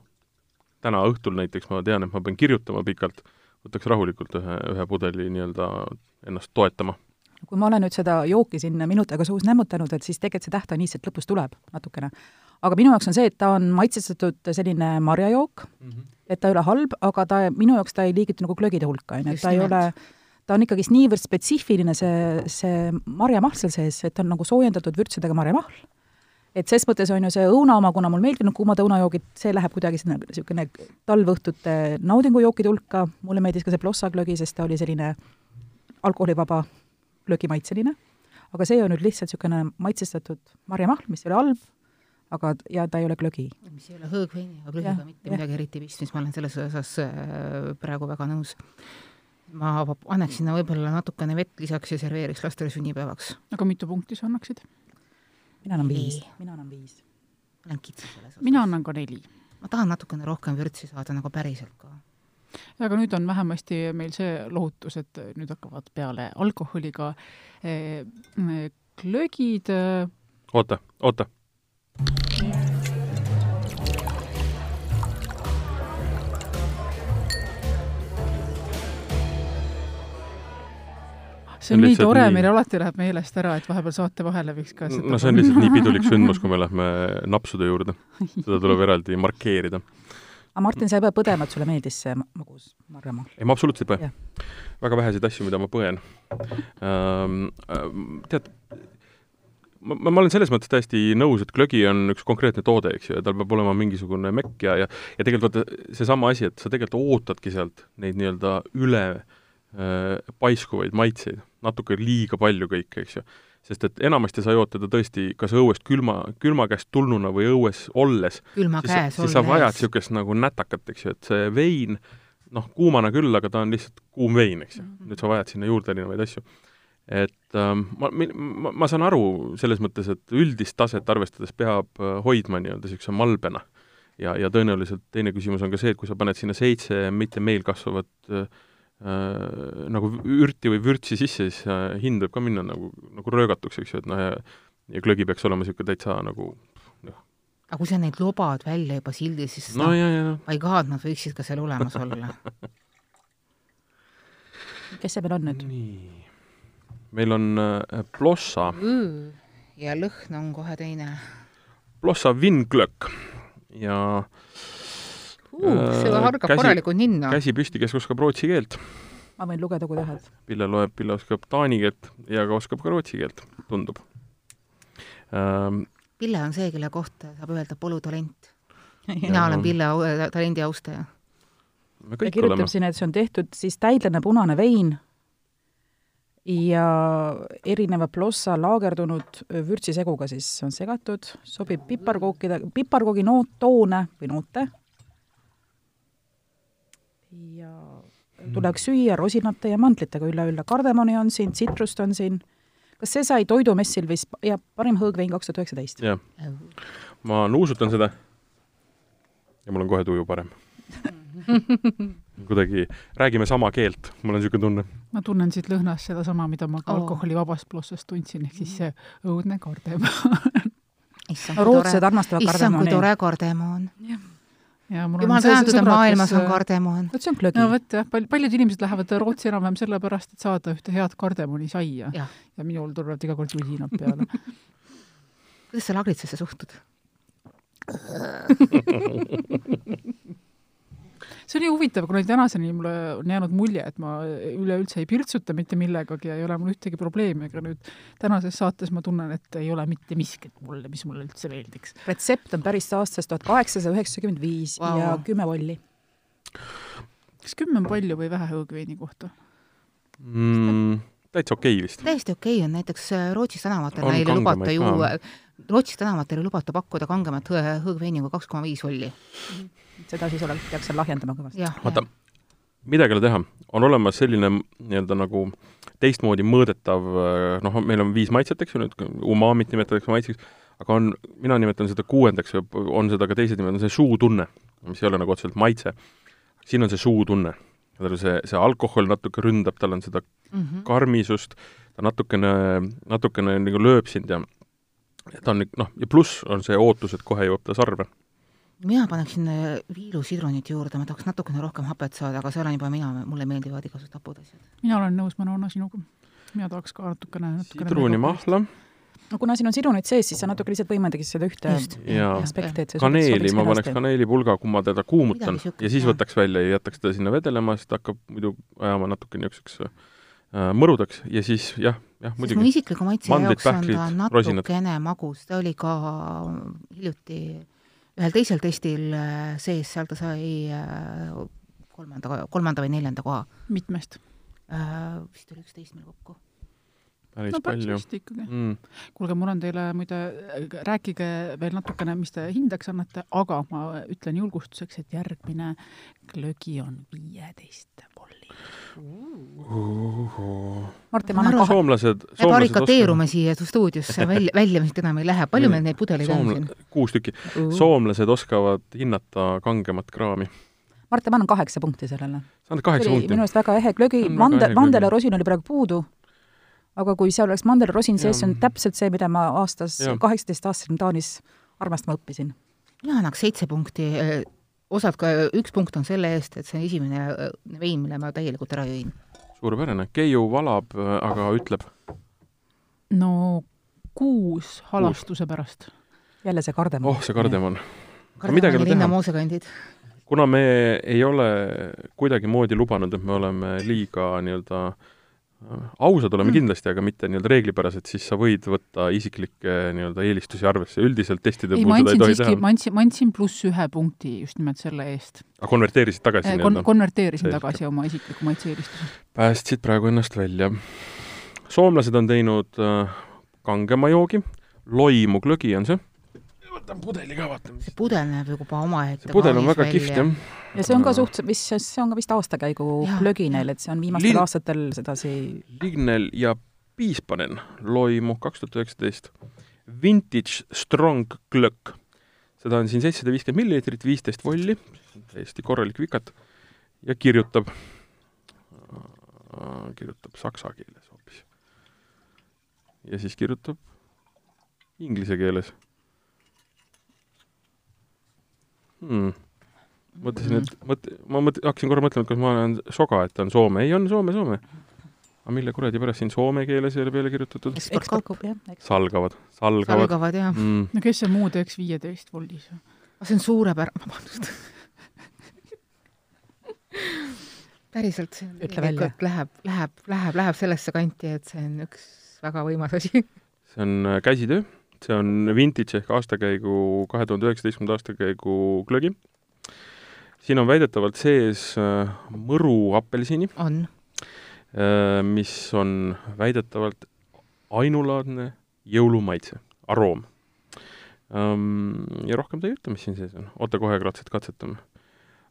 täna õhtul näiteks ma tean, et ma pean kirjutama pikalt, võtaks rahulikult ühe, ühe pudeli nii-öelda ennast toetama. kui ma olen nüüd seda jooki siin minut aega suus nämmutanud, et siis tegelikult see tähtaniis sealt lõpus tuleb natukene. aga minu jaoks on see, et ta on maitsestatud selline marjajook mm, -hmm. et ta ei ole halb, aga ta, minu jaoks ta ei liigitu nagu glögide hulka, on ju, et ta ei ole ta on ikkagist niivõrd spetsiifiline, see, see marjamahl seal sees, et ta on nagu soojendatud vürtsidega marjamahl et ses mõttes on ju see õuna oma, kuna mulle meeldinud kuumad õunajoogid, see läheb kuidagi sinna niisugune talvõhtute naudingujookide hulka, mulle meeldis ka see Blossa glögi, sest ta oli selline alkoholivaba glögimaitseline, aga see on nüüd lihtsalt niisugune maitsestatud marjamahl, mis ei ole halb, aga, ja ta ei ole glögi. mis ei ole hõõgveini ja glögiga mitte ja. midagi eriti pistmist, ma olen selles osas äh, praegu väga nõus ma annaks sinna võib-olla natukene vett lisaks ja serveeriks lastele sünnipäevaks. aga mitu punkti sa annaksid? Mina annan viis, mina annan viis. ma olen kitsas selles osas. mina annan ka neli. ma tahan natukene rohkem vürtsi saada nagu päriselt ka. aga nüüd on vähemasti meil see lohutus, et nüüd hakkavad peale alkoholiga eh, glögid eh.... oota, oota. See on nii tore nii..., meil alati läheb meelest ära, et vahepeal saate vahele võiks ka seda no see on lihtsalt nii pidulik sündmus, kui me lähme napsude juurde. seda tuleb eraldi markeerida. aga Martin, sa ei pea põdema, et sulle meeldis see magus marjamaa? ei, ma absoluutselt ei põe. väga väheseid asju, mida ma põen ähm,. Tead, ma, ma olen selles mõttes täiesti nõus, et glögi on üks konkreetne toode, eks ju, ja tal peab olema mingisugune mekk ja, ja ja tegelikult vaata, seesama asi, et sa tegelikult ootadki sealt neid nii-öelda üle paiskuvaid maitseid, natuke liiga palju kõike, eks ju. sest et enamasti sa oota teda tõesti kas õuest külma, külma käest tulnuna või õues olles. külma siis, käes olles. siis sa vajad niisugust nagu nätakat, eks ju, et see vein noh, kuumana küll, aga ta on lihtsalt kuum vein, eks ju. nüüd sa vajad sinna juurde erinevaid asju et ähm, ma, ma, ma saan aru selles mõttes, et üldist taset arvestades peab äh, hoidma nii-öelda niisuguse malbena. ja, ja tõenäoliselt teine küsimus on ka see, et kui sa paned sinna seitse mitte meil kasvavat äh, äh, nagu ürti või vürtsi sisse, siis äh, hind võib ka minna nagu, nagu röögatuks, eks ju, et noh, ja ja glögi peaks olema niisugune täitsa nagu noh. aga kui sa neid lobad välja juba sildi, siis no, no, no. ma ei kaha, et nad võiksid ka seal olemas olla kes see meil on nüüd? nii meil on äh, Plossa mm,. ja lõhn on kohe teine. Plossa Vinglöck ja uh, see hargab korralikku ninna. käsi püsti, kes oskab rootsi keelt. ma võin lugeda, kui tahad. Pille loeb, Pille oskab taani keelt ja ka oskab ka rootsi keelt, tundub ähm,. Pille on see, kelle kohta saab öelda polütalent. mina olen Pille au, talendi austaja. ta kirjutab oleme. siin, et see on tehtud siis täidlane punane vein ja erineva plossa laagerdunud vürtsiseguga siis on segatud, sobib piparkookide, piparkoogi noot, toone või noote ja tuleks süüa rosinate ja mandlitega üleülle, kardemoni on siin, tsitrust on siin, kas see sai toidumessil vist ja parim hõõgvein kaks tuhat üheksateist? jah. ma nuusutan seda ja mul on kohe tuju parem kuidagi räägime sama keelt, mul on niisugune tunne. ma tunnen siit lõhnast sedasama, mida ma ka oh. alkoholivabast plossast tundsin, ehk siis see õudne kardemoon issand, kui tore, issand, kui tore kardemoon. jumal tänatud, et maailmas on kardemoon. vot see on glögi. no vot jah, pal-, paljud inimesed lähevad Rootsi enam-vähem sellepärast, et saada ühte head kardemoonisaia. ja, ja minul tulevad iga kord jusinad peale kuidas sa lagritsesse suhtud see on nii huvitav, kuna tänaseni mulle on jäänud mulje, et ma üleüldse ei pirtsuta mitte millegagi ja ei ole mul ühtegi probleemi, aga nüüd tänases saates ma tunnen, et ei ole mitte miskit mulle, mis mulle üldse meeldiks. retsept on päris aastast tuhat kaheksasada üheksakümmend viis ja kümme volli. kas kümme on palju või vähe hõõgveini kohta mm,? täitsa okei okay vist. täiesti okei okay on, näiteks äh, Rootsi tänavatel neile lubata juua, Rootsi tänavatel ei lubata pakkuda kangemat hõõgveini kui kaks koma viis volli seda siis oleks, peaks seal lahjendama kõvasti. vaata, midagi ei ole teha, on olemas selline nii-öelda nagu teistmoodi mõõdetav, noh, meil on viis maitset, eks ju, nüüd umamit nimetatakse maitseks, aga on, mina nimetan seda kuuendaks, on seda ka teised nimed, on see suutunne, mis ei ole nagu otseselt maitse. siin on see suutunne, see, see alkohol natuke ründab, tal on seda mm -hmm. karmisust, ta natukene, natukene nagu lööb sind ja ta on noh, ja pluss on see ootus, et kohe jõuab ta sarve mina paneksin äh, viilusidrunit juurde, ma tahaks natukene rohkem hapet saada, aga see olen juba mina, mulle meeldivad igasugused hapud asjad. mina olen nõus, Manona, sinuga. mina tahaks ka natukene, natukene sidrunimahla. no kuna siin on sidrunid sees, siis sa natuke lihtsalt võimendagi seda ühte aspekti, et see kaneeli, ma paneks kaneelipulga, kui ma teda kuumutan ja siis võtaks välja ja jätaks teda sinna vedelema, siis ta hakkab muidu ajama natuke niisuguseks äh, mõrudaks ja siis jah, jah muidugi. mu isikliku maitse jaoks on ta natukene magus, ta oli ka hiljuti ühel teisel testil äh, sees, seal ta sai äh, kolmanda, kolmanda või neljanda koha. mitmest? Äh, vist oli üksteist meil kokku. päris no, palju. mm.. kuulge, mul on teile muide, rääkige veel natukene, mis te hindeks annate, aga ma ütlen julgustuseks, et järgmine glögi on viieteist Martin, ma annan kohe. soomlased, me barrikadeerume siia stuudiosse, välja, välja vist enam ei lähe, palju meil neid pudeleid on siin? kuus tükki uh.. soomlased oskavad hinnata kangemat kraami. Martin, ma annan kaheksa punkti sellele. sa annad kaheksa punkti? minu arust väga ehe glögi, mandel, mandel ja rosin oli praegu puudu, aga kui seal oleks mandel ja rosin sees, see on täpselt see, mida ma aastas, kaheksateist aastasena Taanis armastama õppisin. mina annaks seitse punkti osad ka, üks punkt on selle eest, et see on esimene äh, vein, mille ma täielikult ära jõin. suurepärane, Keiu valab, aga ütleb? no kuus halastuse pärast. jälle see kardemon. oh, see kardemon. kardemoni linna moosekandid kuna me ei ole kuidagimoodi lubanud, et me oleme liiga nii-öelda äh, ausad oleme mm. kindlasti, aga mitte nii-öelda reeglipärased, siis sa võid võtta isiklikke nii-öelda eelistusi arvesse, üldiselt testide puhul seda ei tohi siiski, teha. ma andsin, ma andsin pluss ühe punkti just nimelt selle eest. aga konverteerisid tagasi kon-, konverteerisin Selge. tagasi oma isikliku maitse-eelistuse. päästsid praegu ennast välja. soomlased on teinud äh, kangema joogi, loimu glögi on see võtan pudeli ka, vaatame. see pudel näeb juba omaette pudel on väga kihvt, jah. ja see on ka suht-, vist, see on ka vist aastakäigu glögi neil, et see on viimastel Lin... aastatel sedasi Lignel ja Piispanen loimu kaks tuhat üheksateist. Vintage Strong Glögg. seda on siin seitsesada viiskümmend milliliitrit, viisteist volli, täiesti korralik vikat, ja kirjutab, kirjutab saksa keeles hoopis. ja siis kirjutab inglise keeles hmm.. mõtlesin, et mõt-, ma mõt-, hakkasin korra mõtlema, et kas ma olen soga, et ta on Soome. ei, on Soome, Soome. aga mille kuradi pärast siin soome keeles ei ole peale kirjutatud? salgavad, salgavad. salgavad, jah mm.. no kes see muu teeks viieteist voldis? see on suurepärane, vabandust päriselt, see on tegelikult läheb, läheb, läheb, läheb sellesse kanti, et see on üks väga võimas asi. see on äh, käsitöö see on vintage ehk aastakäigu, kahe tuhande üheksateistkümnenda aastakäigu glögi. siin on väidetavalt sees äh, mõru apelsini. on. Äh, mis on väidetavalt ainulaadne jõulumaitse, aroom. Ähm, ja rohkem ta ei ütle, mis siin sees on. oota, kohe katset-, katsetame.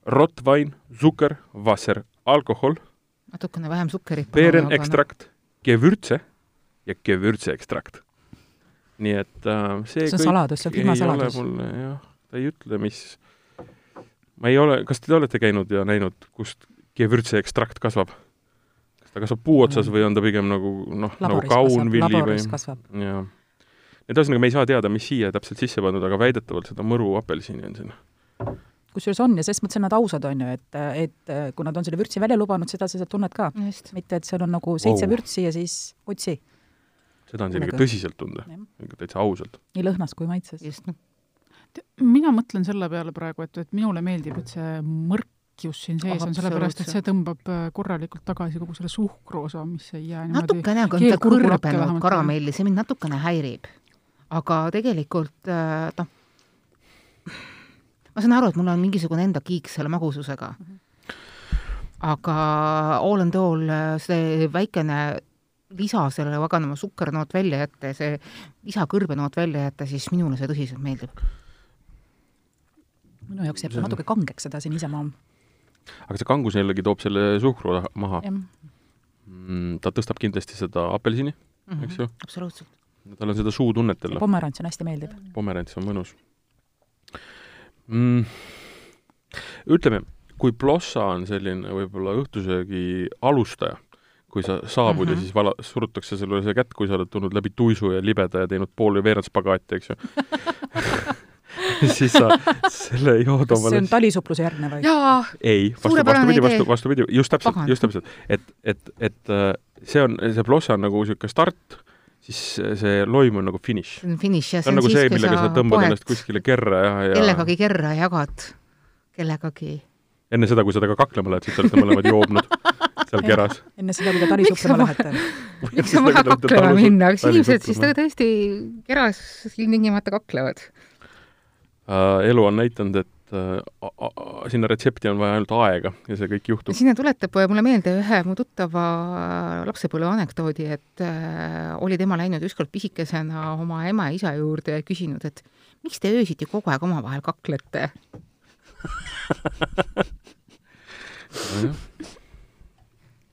Rottwein, sukker, Wasser, alkohol. natukene vähem sukkerit. Beerenekstrakt, Gewürze ja Gewürzeekstrakt nii et äh, see see on saladus, see on firma saladus. mulle jah, ta ei ütle, mis, ma ei ole, kas te olete käinud ja näinud, kust Gewürze ekstrakt kasvab? kas ta kasvab puu otsas või on ta pigem nagu noh, nagu kaunvilli või? jah. et ühesõnaga, me ei saa teada, mis siia täpselt sisse pandud, aga väidetavalt seda mõru apelsini on siin kusjuures on ja ses mõttes on nad ausad, on ju, et, et kui nad on selle vürtsi välja lubanud, seda sa tunned ka. mitte, et seal on nagu seitse wow. vürtsi ja siis otsi seda on siin ikka tõsiselt tunda, ikka täitsa ausalt. nii lõhnas kui maitses. just, noh. mina mõtlen selle peale praegu, et, et minule meeldib, et see mõrkjus siin sees on, sellepärast et see tõmbab äh, korralikult tagasi kogu selle suhkruosa, mis ei jää niimoodi natukene on ta kõrbenud karamelli, see mind natukene häirib. aga tegelikult äh, noh, ma saan aru, et mul on mingisugune enda kiik selle magususega mm. -hmm aga all and all äh, see väikene lisa sellele paganama sukkernoot välja jätta ja see lisakõrbenoot välja jätta, siis minule see tõsiselt meeldib. minu jaoks jääb ta natuke kangeks sedasi niisama. aga see kangus jällegi toob selle suhkru maha. Mm, ta tõstab kindlasti seda apelsini mm, -hmm. eks ju? absoluutselt. tal on seda suutunnet jälle. pomerants on hästi meeldib. pomerants on mõnus mm,. ütleme, kui plossa on selline võib-olla õhtusöögi alustaja kui sa saabud mm -hmm. ja mhm. siis vala-, surutakse sulle see kätt, kui sa oled tulnud läbi tuisu ja libeda ja teinud pool või veerand spagaati, eks ju siis sa selle jood omale see on talisupluse järgne või? ei, vastu, vastupidi, vastu, vastupidi, just täpselt, just täpselt. et, et, et äh, see on, see plossa on nagu niisugune start, siis see loim on nagu finiš. finiš, jah. see on nagu see, millega sa tõmbad ennast kuskile kerra ja, ja kellegagi kerra jagad, kellegagi. enne seda, kui sa temaga kaklema lähed, siis te olete mõlemad joobnud seal keras. enne seda, kui te talisuplema lähete. miks on vaja kaklema minna, kas inimesed siis tõesti keras ilmtingimata kaklevad uh,? elu on näidanud, et uh, sinna retsepti on vaja ainult aega ja see kõik juhtub. sinna tuletab mulle meelde ühe mu tuttava lapsepõlve anekdoodi, et äh, oli tema läinud ükskord pisikesena oma ema ja isa juurde ja küsinud, et miks te öösiti kogu aeg omavahel kaklete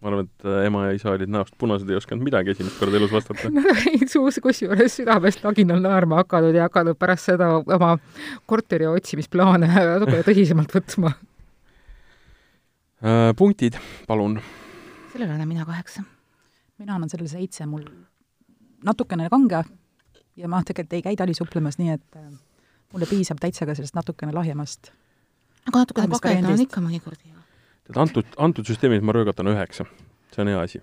ma arvan, et äh, ema ja isa olid näost punased, ei osanud midagi esimest korda elus vastata. Nad olid suus kusjuures südamest laginal naerma hakanud ja hakanud pärast seda oma korteri otsimisplaane natukene tõsisemalt võtma äh,. punktid, palun. sellele annan mina kaheksa. mina annan sellele seitse, mul natukene kange ja ma tegelikult ei käi talisupplemas, nii et äh, mulle piisab täitsa ka sellest natukene lahjemast. aga natukene pakendit on ikka mõnikord ju et antud, antud süsteemis ma röögatan üheksa. see on hea asi.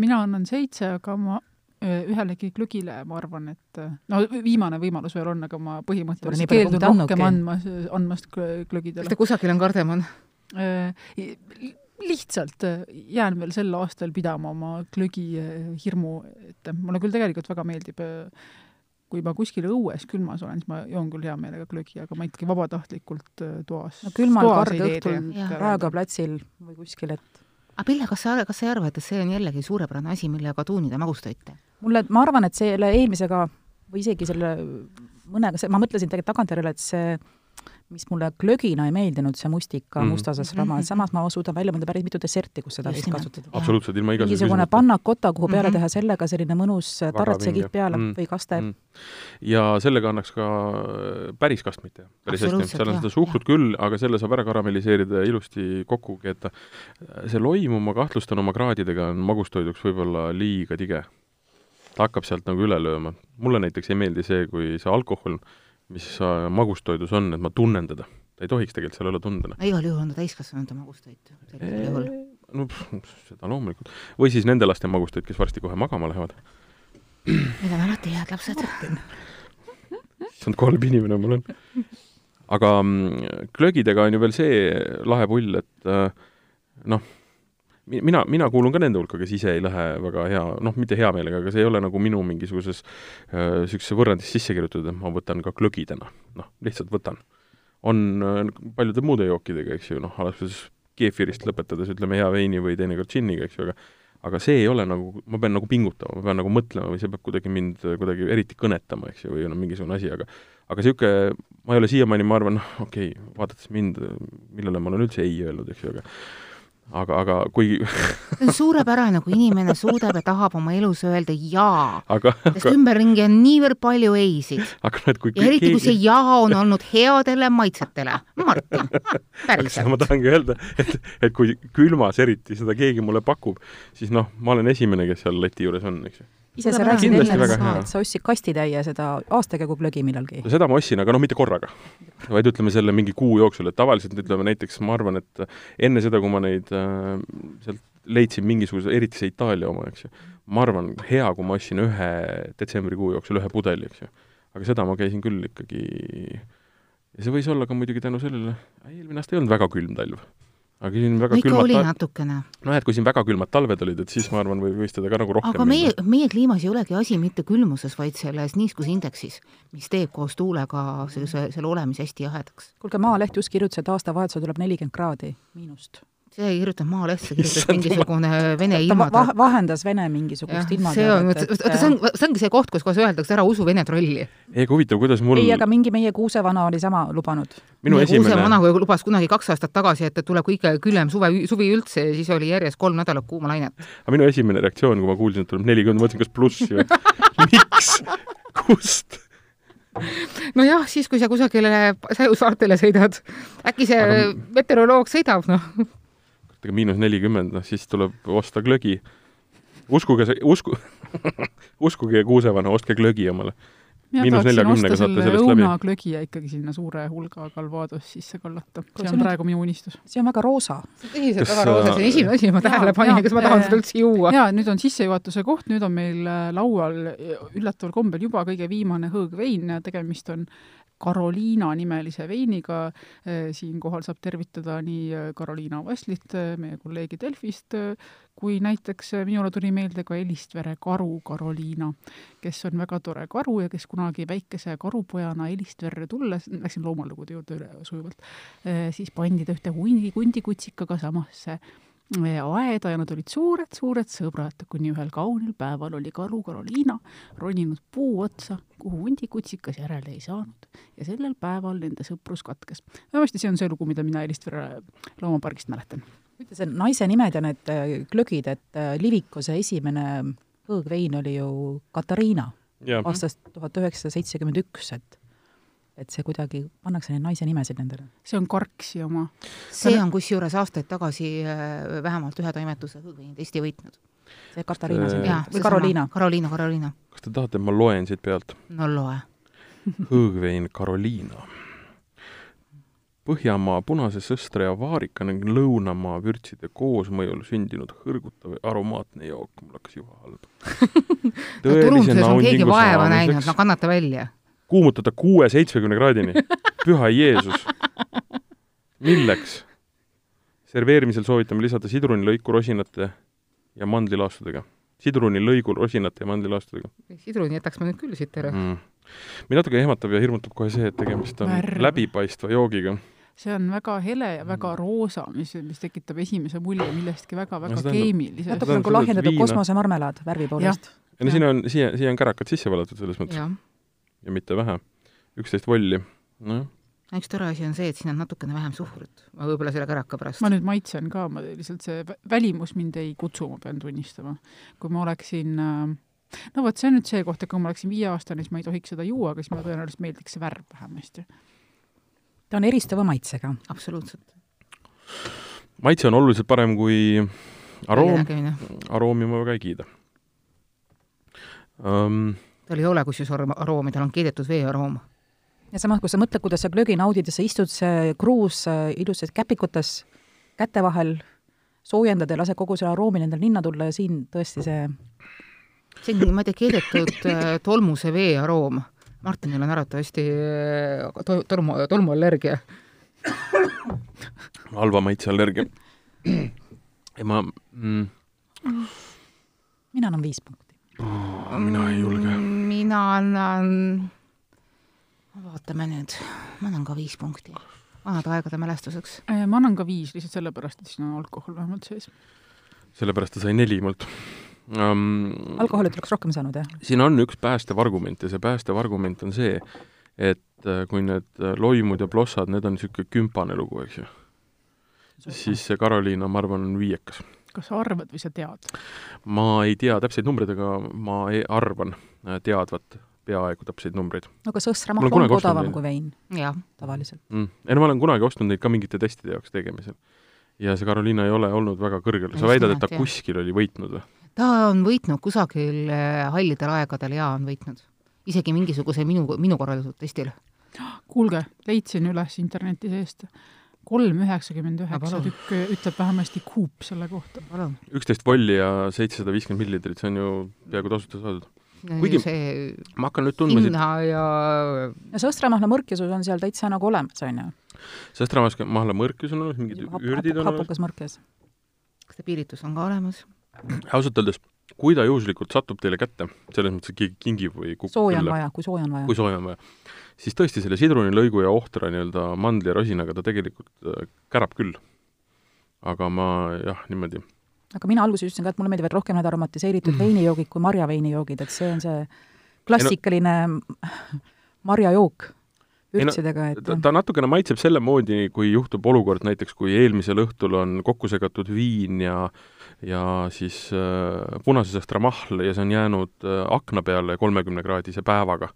mina annan seitse, aga ma ühelegi glögile, ma arvan, et no viimane võimalus veel on, aga ma põhimõtteliselt keeldun rohkem andmas, andmast glögidele. kas te kusagil on kardemon? lihtsalt jään veel sel aastal pidama oma glögi hirmu ette. mulle küll tegelikult väga meeldib kui ma kuskil õues külmas olen, siis ma joon küll hea meelega glögi, aga ma ikkagi vabatahtlikult toas. no külmal kord õhtul Raekoja platsil või kuskil, et aga Pille, kas sa, kas sa ei arva, et see on jällegi suurepärane asi, millega tuunida magustoite? mulle, ma arvan, et selle eelmisega või isegi selle mõnega, ma mõtlesin tegelikult tagantjärele, et see mis mulle glögina ei meeldinud, see mustika mm. mustasas rama, mhm. samas ma suudan välja mõelda päris mitu desserti, kus seda võiks kasutada. absoluutselt, ilma igasuguse mingisugune pannakota, kuhu peale mm -hmm. teha sellega selline mõnus tartsegid peale mm. või kaste mm.. ja sellega annaks ka äh, päris kastmit teha, päris hästi, seal on seda suhkrut küll, aga selle saab ära karamelliseerida ja ilusti kokku keeta. see loimu, ma kahtlustan oma kraadidega, on magustoiduks võib-olla liiga tige. ta hakkab sealt nagu üle lööma. mulle näiteks ei meeldi see, kui see alkohol mis magustoidus on, et ma tunnen teda. ta ei tohiks tegelikult seal olla tundena. igal juhul on ta täiskasvanute magustoit sellisel juhul. no pff, seda loomulikult. või siis nende laste magustoit, kes varsti kohe magama lähevad. Need on alati head lapsed. issand, kui halb inimene ma olen. aga mm, glögidega on ju veel see lahe pull, et äh, noh, mina, mina kuulun ka nende hulka, kes ise ei lähe väga hea, noh, mitte hea meelega, aga see ei ole nagu minu mingisuguses niisuguses äh, võrrandis sisse kirjutatud, et ma võtan ka glögidena. noh, lihtsalt võtan. on äh, paljude muude jookidega, eks ju, noh, alates keefirist lõpetades ütleme hea veini või teinekord džinniga, eks ju, aga aga see ei ole nagu, ma pean nagu pingutama, ma pean nagu mõtlema või see peab kuidagi mind kuidagi eriti kõnetama, eks ju, või on mingisugune asi, aga aga niisugune, ma ei ole siiamaani, ma arvan, noh, okei okay,, vaadates mind, millele ma olen üldse ei öelnud, eks ju, aga aga, aga kui see on suurepärane, kui inimene suudab ja tahab oma elus öelda jaa. sest aga... ümberringi on niivõrd palju ei-sid. kui ja eriti, kui see jaa on olnud headele maitsetele. Martin, päriselt. ma tahangi öelda, et, et kui külmas eriti seda keegi mulle pakub, siis noh, ma olen esimene, kes seal leti juures on, eks ju ise sa rääkisid enne, et sa ostsid kastitäie seda aastakäigu glögi millalgi. seda ma ostsin, aga noh, mitte korraga. vaid ütleme selle mingi kuu jooksul, et tavaliselt ütleme näiteks, ma arvan, et enne seda, kui ma neid äh, sealt leidsin mingisuguse, eriti see Itaalia oma, eks ju, ma arvan, hea, kui ma ostsin ühe detsembrikuu jooksul ühe pudeli, eks ju. aga seda ma käisin küll ikkagi ja see võis olla ka muidugi tänu sellele, eelmine aasta ei olnud väga külm talv aga siin väga no, külmad oli ta... natukene. noh, et kui siin väga külmad talved olid, et siis ma arvan, või võis teda ka nagu rohkem aga meie, meie kliimas ei olegi asi mitte külmuses, vaid selles niiskusindeksis, mis teeb koos tuulega sellise, selle olemise hästi jahedaks. kuulge, Maaleht just kirjutas, et aastavahetusel tuleb nelikümmend kraadi miinust see ei kirjutanud Maaleht, see kirjutas mingisugune vene ilmatorm va. vahendas Vene mingisugust ilmatormi. vaata, see on, see ongi see koht, kus kohe öeldakse, ära usu Vene trolli. ei, aga huvitav, kuidas mul ei, aga mingi meie kuusevana oli sama lubanud. minu meie esimene kuusevana lubas kunagi kaks aastat tagasi, et tuleb kõige küljem suve, suvi üldse ja siis oli järjest kolm nädalat kuuma lainet. aga minu esimene reaktsioon, kui ma kuulsin, et tuleb nelikümmend, ma mõtlesin, kas plussi või miks, kust nojah, siis kui sa kusagile Säjusaartele sõidad, äkki see aga... meteoroloog sõidab, noh ega miinus nelikümmend, noh siis tuleb osta glögi. uskuge see, usku uskuge kuusevana, ostke glögi omale. mina tahaksin osta selle õunaglögi ja ikkagi sinna suure hulga Calvados sisse kallata. see on praegu minu unistus. see on väga roosa. see on tõsiselt väga roosa, see on esimene asi, ma tähele panin, kas ma tahan seda üldse juua. jaa, nüüd on sissejuhatuse koht, nüüd on meil äh, laual üllataval kombel juba kõige viimane hõõgvein ja tegemist on Carolina nimelise veiniga. Eh, siinkohal saab tervitada nii eh, Vasslit, eh, meie kolleegi Delfist, kui näiteks minule tuli meelde ka Elistvere karu Carolina, kes on väga tore karu ja kes kunagi väikese karupojana Elistverre tulles, läksin loomalugude juurde üle sujuvalt, siis pandi ta ühte hundi, hundikutsikaga samasse aeda ja nad olid suured-suured sõbrad, kuni ühel kaunil päeval oli karu Carolina roninud puu otsa, kuhu hundikutsikas järele ei saanud ja sellel päeval nende sõprus katkes. vähemasti see on see lugu, mida mina Elistvere loomapargist mäletan. ütle, see naise nimed ja need äh, glögid, et äh, Livikuse esimene hõõgvein oli ju Katariina aastast tuhat üheksasada seitsekümmend üks, et et see kuidagi, pannakse neid naise nimesid nendele? see on Karksi oma. see on kusjuures aastaid tagasi äh, vähemalt ühe toimetuse hõõgveini testi võitnud. see Katariina siin või Karoliina? Karoliina, Karoliina. kas te tahate, et ma loen siit pealt? no loe hõõgvein Karoliina. Põhjamaa punase sõstra ja vaarika ning lõunamaa vürtside koosmõjul sündinud hõrgutav ja aromaatne jook, mul hakkas juba halb turunduses on keegi vaeva näinud, no kannata välja. Kuumutada kuue-seitsmekümne kraadini, püha Jeesus. milleks? serveerimisel soovitame lisada sidrunilõiku rosinate ja mandlilaastudega. sidrunilõigul rosinate ja mandlilaastudega. sidruni jätaks ma nüüd küll siit ära mm.. mind natuke ehmatab ja hirmutab kohe see, et tegemist on Värv. läbipaistva joogiga see on väga hele ja väga mm. roosa, mis, mis tekitab esimese mulje millestki väga-väga keemilisest. natuke nagu lahjendatud kosmosemarmelaad värvi poolest. ja no siin on, siia, siia on kärakad sisse valatud selles mõttes. Ja mitte vähe. üksteist volli, nojah üks tore asi on see, et siin on natukene vähem suhkrut, ma võib-olla selle käraka pärast. ma nüüd maitsen ka, ma lihtsalt see välimus mind ei kutsu, ma pean tunnistama. kui ma oleksin äh, no vot, see on nüüd see koht, et kui ma oleksin viieaastane, siis ma ei tohiks seda juua, aga siis mulle tõenäoliselt meeldiks see värv vähemasti ta on eristava maitsega. absoluutselt. maitse on oluliselt parem kui aroom, aroomi ma väga ei kiida um,. Tal ei ole kusjuures aroomi, tal on keedetud veearoom. ja samas, kui sa mõtled, kuidas sa glögi naudid ja sa istud see kruus äh, ilusas käpikutes käte vahel, soojendad ja lased kogu selle aroomi nendel ninna tulla ja siin tõesti see see on, ma ei tea, keedetud äh, tolmuse vee aroom Martinil on arvatavasti äh, to-, tolmu, tolmuallergia. halva maitseallergia. ja ma mm, mina annan viis punkti oh,. mina ei julge. mina annan, vaatame nüüd, ma annan ka viis punkti. vanade aegade mälestuseks. Äh, ma annan ka viis, lihtsalt sellepärast, et siin on alkohol vähemalt sees. sellepärast ta sai neli mult um,. alkoholi tuleks rohkem saanud, jah? siin on üks päästev argument ja see päästev argument on see, et äh, kui need äh, loimud ja plossad, need on niisugune kümpane lugu, eks ju, siis see Karoliina, ma arvan, on viiekas. Kas sa arvad või sa tead? ma ei tea täpseid numbreid, aga ma ei, arvan äh, teadvat peaaegu täpseid numbreid. no aga sõsramahl on odavam kui vein, tavaliselt mm.. ei no ma olen kunagi ostnud neid ka mingite testide jaoks tegemisel. ja see Carolina ei ole olnud väga kõrgel, sa väidad, et ta jah. kuskil oli võitnud või? ta on võitnud kusagil äh, hallidel aegadel ja on võitnud. isegi mingisuguse minu, minu korraldatud testil. kuulge, leidsin üles interneti seest. Kolm üheksakümmend üheksa tükk ütleb vähemasti Coop selle kohta. üksteist volli ja seitsesada viiskümmend milliliitrit, see on ju peaaegu tasuta saadud kuigi see ma hakkan nüüd tundma hinna ja ja sõstramahla mõrkjusus on seal täitsa nagu olemas, on ju? sõstramahla mõrkjus on olemas, mingid ürdid on olemas. hapukas mõrkjas. kas see piiritus on ka olemas? ausalt öeldes, kui ta juhuslikult satub teile kätte, selles mõttes, et keegi kingib või kukub sooja on vaja, kui sooja on vaja. kui sooja on vaja. siis tõesti, selle sidrunilõigu ja ohtra nii-öelda mandli ja rosinaga ta tegelikult äh, kärab küll. aga ma jah, niimoodi aga mina alguses ütlesin ka, et mulle meeldivad rohkem need aromatiseeritud mm. veinijoogid kui marjaveinijoogid, et see on see klassikaline no, marjajook vürtsidega, et ta, ta natukene maitseb selle moodi, kui juhtub olukord näiteks, kui eelmisel õhtul on kokku segatud viin ja ja siis äh, punasesest ramahl ja see on jäänud äh, akna peale kolmekümnekraadise päevaga.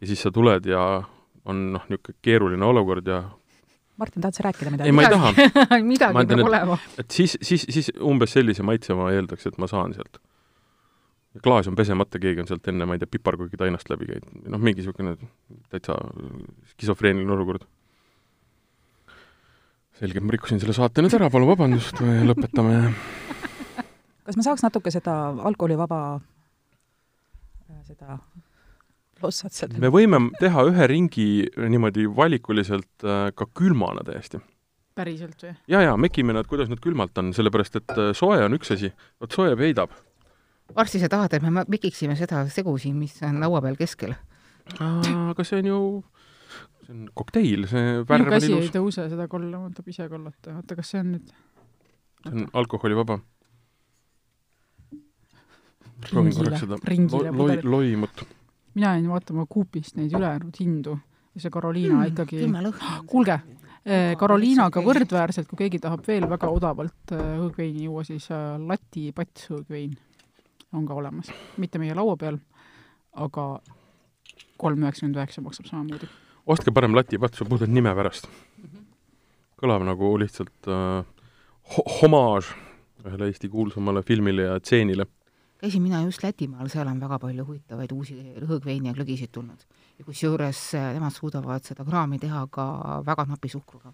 ja siis sa tuled ja on noh, niisugune keeruline olukord ja Martin, tahad sa rääkida midagi? ei, ma ei taha midagi peab olema. et siis, siis, siis umbes sellise maitse ma eeldaks, et ma saan sealt. klaas on pesemata, keegi on sealt enne, ma ei tea, piparkookitainast läbi käinud, noh, mingi niisugune täitsa skisofreeniline olukord. selge, ma rikkusin selle saate nüüd ära, palun vabandust, lõpetame kas me saaks natuke seda alkoholivaba, äh, seda lossat sealt? me võime teha ühe ringi niimoodi valikuliselt äh, ka külmana täiesti. päriselt või? jaa, jaa, mekime nad, kuidas nad külmalt on, sellepärast et äh, soe on üks asi, vot soe peidab. varsti sa tahad, et me mekiksime seda segu siin, mis on laua peal keskel? aga see on ju see on kokteil, see värv on ilus. ei tõuse seda kolla, tuleb ise kollata, oota, kas see on nüüd see on alkoholivaba proovin korraks seda loi, loimut. mina jäin vaatama Coopist neid ülejäänud hindu ja see Carolina mm, ikkagi, kuulge, eh, Carolinaga võrdväärselt, kui keegi tahab veel väga odavalt eh, õõgveini juua, siis eh, Läti pats õõgvein on ka olemas. mitte meie laua peal, aga kolm üheksakümmend üheksa maksab samamoodi. ostke parem Läti patsu puhtalt nime pärast. kõlab nagu lihtsalt äh, homaaž ühele Eesti kuulsamale filmile ja tseenile käisin mina just Lätimaal, seal on väga palju huvitavaid uusi hõõgveini ja glögisid tulnud. ja kusjuures äh, nemad suudavad seda kraami teha ka väga napi suhkruga.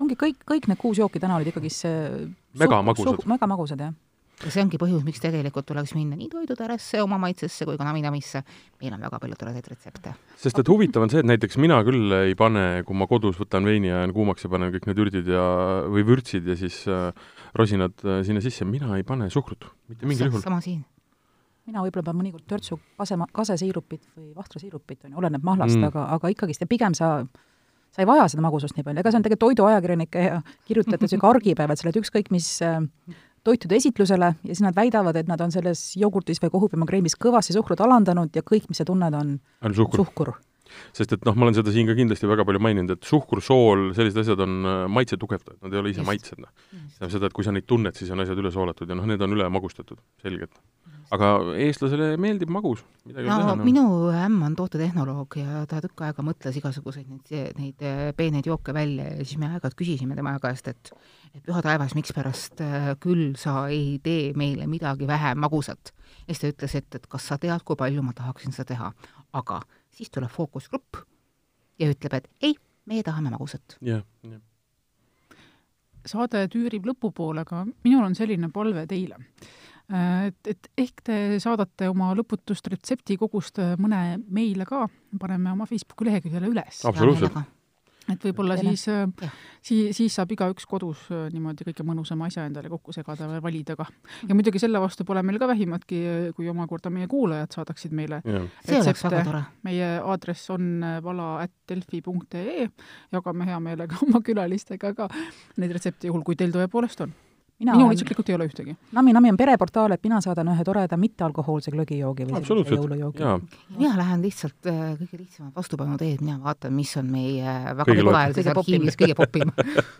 ongi kõik, kõik need kuus jooki täna olid ikkagi see megamagusad. megamagusad, jah ja see ongi põhjus, miks tegelikult tuleks minna nii toidutaresse, oma maitsesse kui ka Nami-Namisse. meil on väga palju toredaid retsepte. sest et huvitav on see, et näiteks mina küll ei pane, kui ma kodus võtan veini ja jään kuumaks ja panen kõik need ürdid ja, või vürtsid ja siis äh, rosinad äh, sinna sisse, mina ei pane suhkrut, mitte mingil juhul. sama siin. Mina võib-olla pean mõnikord törtsu kase, kasesiirupit või vahtrasiirupit, on ju, oleneb mahlast mm., aga, aga ikkagist ja pigem sa sa ei vaja seda magusust nii palju, ega see on tegelikult toiduajakirjanike ja kirjutajate niisugune argipäev, et sa lähed ükskõik mis äh, toitude esitlusele ja siis nad väidavad, et nad on selles jogurtis või kohupiimakreemis kõvasti suhkrut alandanud ja kõik, mis sa tunned, on, on suhkur, suhkur sest et noh, ma olen seda siin ka kindlasti väga palju maininud, et suhkur, sool, sellised asjad on äh, maitse tugevdajad, nad ei ole ise maitsed, noh. tähendab seda, et kui sa neid tunned, siis on asjad üle soolatud ja noh, need on üle magustatud, selgelt aga eestlasele meeldib magus, midagi no, teha. No. minu ämm on tootetehnoloog ja ta tükk aega mõtles igasuguseid neid, neid äh, peeneid jooke välja ja siis me aeg-ajalt küsisime tema käest, et et püha taevas, mikspärast äh, küll sa ei tee meile midagi vähem magusat. ja siis ta ütles, et, et kas sa tead, kui palju ma tahaksin seda teha, aga siis tuleb fookusgrupp ja ütleb, et ei, meie tahame magusat. jah, jah saade tüürib lõpupoole, aga minul on selline palve teile Äh, et, et ehk te saadate oma lõputust retseptikogust mõne meile ka, paneme oma Facebooki leheküljele üles. absoluutselt. Et võib-olla siis, äh, siis, siis saab igaüks kodus niimoodi kõige mõnusama asja endale kokku segada või valida ka. ja muidugi selle vastu pole meil ka vähimatki, kui omakorda meie kuulajad saadaksid meile. Retsepte. meie aadress on vala.delfi.ee, jagame hea meelega oma külalistega ka neid retsepte, juhul kui teil tõepoolest on mina minul isiklikult ei ole ühtegi. Nami Nami on pereportaal, et mina saadan ühe toreda mittealkohoolse glögijoogi või jõulujoogi. mina lähen lihtsalt äh, kõige lihtsamat vastupanu teed, mina vaatan, mis on meie väga populaarses arhiivis kõige popim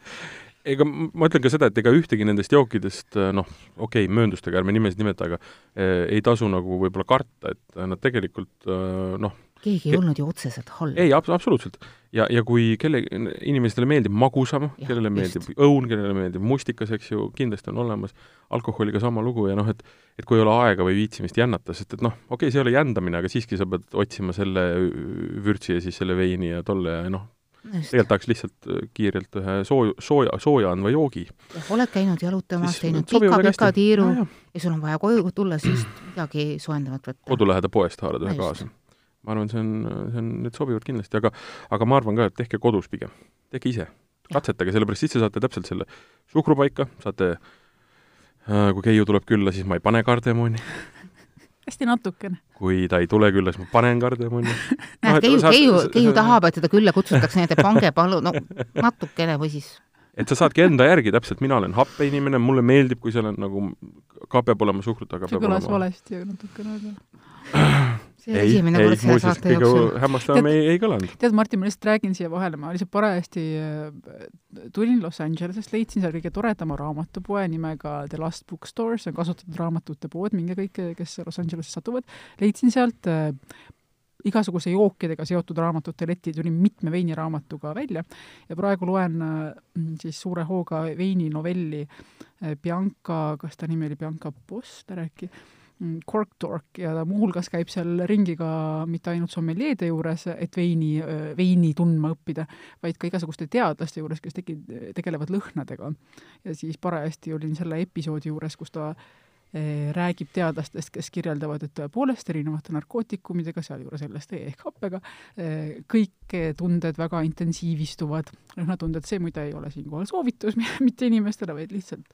ega ma ütlen ka seda, et ega ühtegi nendest jookidest äh, noh, okei okay,, mööndustega ärme nimesid nimeta, aga eh, ei tasu nagu võib-olla karta, et nad tegelikult noh, keegi ei olnud ju otseselt halb. ei, absoluutselt. Ja, ja kui kelle, inimestele meeldib magusam, kellele meeldib just. õun, kellele meeldib mustikas, eks ju, kindlasti on olemas, alkoholiga sama lugu ja noh, et et kui ei ole aega või viitsimist jännata, sest et noh, okei okay,, see ei ole jändamine, aga siiski sa pead otsima selle vürtsi ja siis selle veini ja tolle ja noh, tegelikult tahaks lihtsalt äh, kiirelt ühe sooja, sooja, sooja andva joogi. oled käinud jalutamas, teinud pika-pika tiiru ja, ja sul on vaja koju tulla, siis midagi soojendavat võtta. koduläheda poest haarad ühe kaasa ma arvan, see on, see on, need sobivad kindlasti, aga aga ma arvan ka, et tehke kodus pigem. tehke ise. katsetage, sellepärast siis te saate täpselt selle suhkru paika, saate äh, kui Keiu tuleb külla, siis ma ei pane kardemoni hästi natukene. kui ta ei tule külla, siis ma panen kardemoni näed no,, Keiu, Keiu, Keiu tahab, et teda külla kutsutakse, nii et pange palun, no natukene või siis et sa saadki enda järgi täpselt, mina olen happe inimene, mulle meeldib, kui seal on nagu, ka peab olema suhkrut, aga see kõlas valesti natukene, aga see ei, selle saate jooksul. hämmastavam ei, ei kõlanud. tead, Martin, ma lihtsalt räägin siia vahele, ma lihtsalt parajasti äh, tulin Los Angelesest, leidsin seal kõige toredama raamatupoe nimega The Last Bookstore, see on kasutatud raamatute pood, minge kõik, kes Los Angelesesse satuvad, leidsin sealt äh, igasuguse jookidega seotud raamatute leti, tulin mitme veiniraamatuga välja. Ja praegu loen äh, siis suure hooga veininovelli Bianca, kas ta nimi oli Bianca Poster äkki Cork Torque ja ta muuhulgas käib seal ringi ka mitte ainult sommeljeede juures, et veini, veini tundma õppida, vaid ka igasuguste teadlaste juures, kes tegi, tegelevad lõhnadega. ja siis parajasti olin selle episoodi juures, kus ta Eh, räägib teadlastest, kes kirjeldavad, et tõepoolest erinevate narkootikumidega, sealjuures LSD ehk happega, eh, kõik tunded väga intensiivistuvad. lõhnatunded, see muide ei ole siinkohal soovitus mitte inimestele, vaid lihtsalt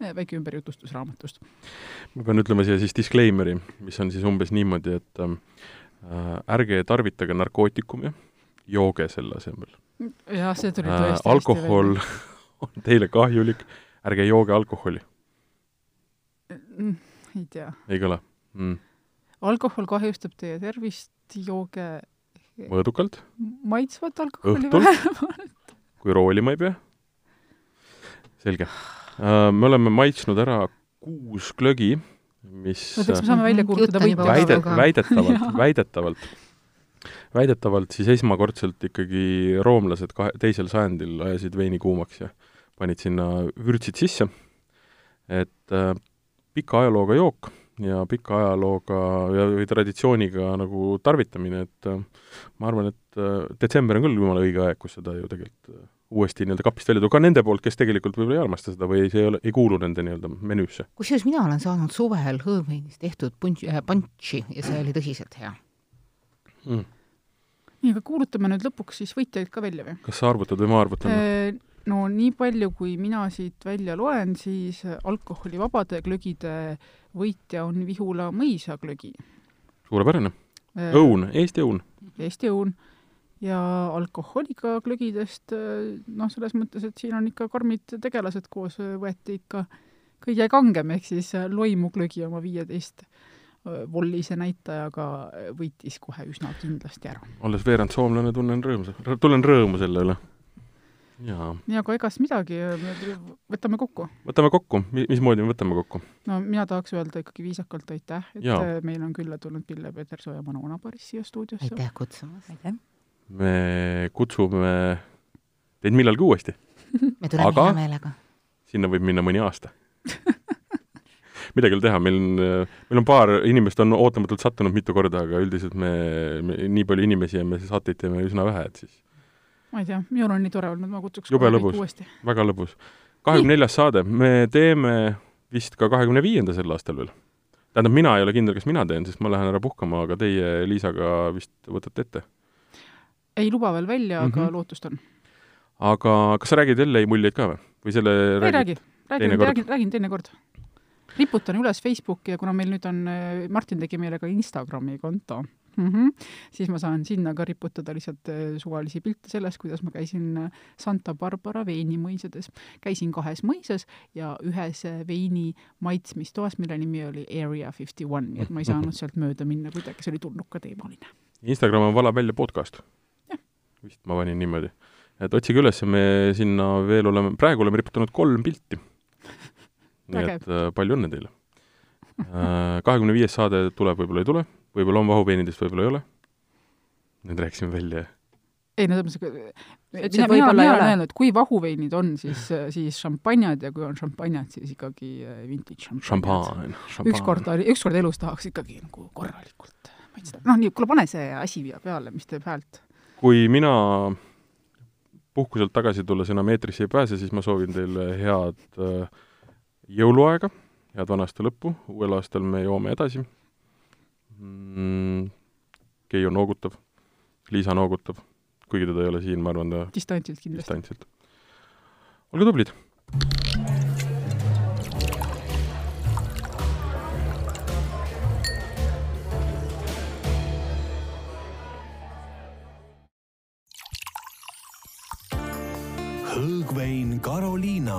eh, väike ümberjutustus raamatust. ma pean ütlema siia siis disclaimer'i, mis on siis umbes niimoodi, et äh, ärge tarvitage narkootikumi, jooge selle asemel. jah, see tuli tõesti äh, alkohol on teile kahjulik, ärge jooge alkoholi Mm, ei tea. ei kõla mm.? alkohol kahjustab teie tervist, jooge mõõdukalt? maitsvat alkoholi vähemalt. kui roolima ei pea? selge uh,. me oleme maitsnud ära kuus glögi, mis no, me saame välja kuulutada võitjaks. väide, väidetavalt väidetavalt, väidetavalt siis esmakordselt ikkagi roomlased kahe, teisel sajandil ajasid veini kuumaks ja panid sinna vürtsid sisse, et äh, pika ajalooga jook, ja pika ajalooga ja, või traditsiooniga nagu tarvitamine, et äh, ma arvan, et äh, detsember on küll jumala õige aeg, kus seda ju tegelikult äh, uuesti nii-öelda kapist välja tuua, ka nende poolt, kes tegelikult võib-olla ei armasta seda või see ei ole, ei kuulu nende nii-öelda menüüsse. kusjuures mina olen saanud suvel hõõmveinist tehtud punš punši ja see oli tõsiselt hea mm.. nii, aga kuulutame nüüd lõpuks siis võitjaid ka välja või? kas sa arvutad või ma arvutan äh,? No nii palju, kui mina siit välja loen, siis alkoholivabade glögide võitja on Vihula mõisaglögi. suurepärane. Äh, õun, Eesti õun. Eesti õun ja alkoholiga glögidest noh, selles mõttes, et siin on ikka karmid tegelased koos, võeti ikka kõige kangem, ehk siis loimuglögi oma viieteist vollise näitajaga võitis kohe üsna kindlasti ära. olles veerand soomlane, tunnen rõõmu, tunnen rõõmu selle üle. Nii, aga egas midagi, võtame kokku. võtame kokku, mismoodi me võtame kokku? no mina tahaks öelda ikkagi viisakalt aitäh, et ja. meil on külla tulnud Pille Peterson ja Manu Onaparis siia stuudiosse. aitäh kutsumast! aitäh! me kutsume teid millalgi uuesti me tuleme aga hea meelega. sinna võib minna mõni aasta midagi ei ole teha, meil on, meil on paar inimest on ootamatult sattunud mitu korda, aga üldiselt me, me, nii palju inimesi ja me saateid teeme üsna vähe, et siis ma ei tea, minul on nii tore olnud, ma kutsuks jube lõbus, väga lõbus. kahekümne neljas saade, me teeme vist ka kahekümne viienda sel aastal veel. tähendab, mina ei ole kindel, kas mina teen, sest ma lähen ära puhkama, aga teie Liisaga vist võtate ette? ei luba veel välja mm, -hmm. aga mhm. lootust on. aga kas sa räägid LA muljeid ka või? või selle ei räägi, räägin, räägin, räägin teinekord. riputan üles Facebooki ja kuna meil nüüd on, Martin tegi meile ka Instagrami konto mm. -hmm. siis ma saan sinna ka riputada lihtsalt äh, suvalisi pilte sellest, kuidas ma käisin äh, Santa Barbara veinimõisades. käisin kahes mõisas ja ühes äh, veini maitsmistoas, mille nimi oli Area Fifty One, nii et ma ei saanud sealt mööda minna kuidagi, see oli tulnukateemaline. Instagram on Vala välja podcast? vist ma panin niimoodi. et otsige üles, me sinna veel oleme, praegu oleme riputanud kolm pilti. nii et palju õnne teile! kahekümne viies saade tuleb, võib-olla ei tule võib-olla on vahuveinidest, võib-olla ei ole. Nüüd rääkisime välja. ei no selles mõttes, mina, mina, olen öelnud, kui vahuveinid on, siis, siis šampanjad ja kui on šampanjad, siis ikkagi äh, vintage šampaan. ükskord, ükskord elus tahaks ikkagi nagu korralikult maitseda. noh, nii, kuule, pane see asi peale, mis teeb häält. kui mina puhkuselt tagasi tulles enam eetrisse ei pääse, siis ma soovin teile head äh, jõuluaega, head vana aasta lõppu, uuel aastal me joome edasi mm,. Keiu noogutab, Liisa noogutab, kuigi teda ei ole siin, ma arvan, ta distantsilt kindlasti. distantsilt. olge tublid! hõõgvein Carolina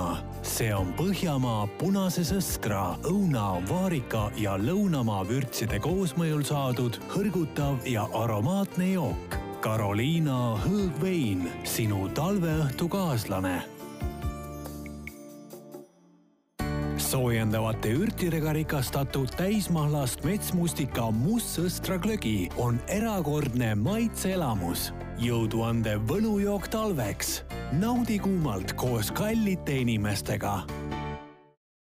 see on Põhjamaa punase sõskra, õuna, vaarika ja lõunamaa vürtside koosmõjul saadud hõrgutav ja aromaatne jook. Carolina hõõgvein, sinu talveõhtu kaaslane soojendavate ürtidega rikastatud täismahlast metsmustika mustsõstra glögi on erakordne maitseelamus. jõuduandev võlujook talveks. naudi kuumalt koos kallite inimestega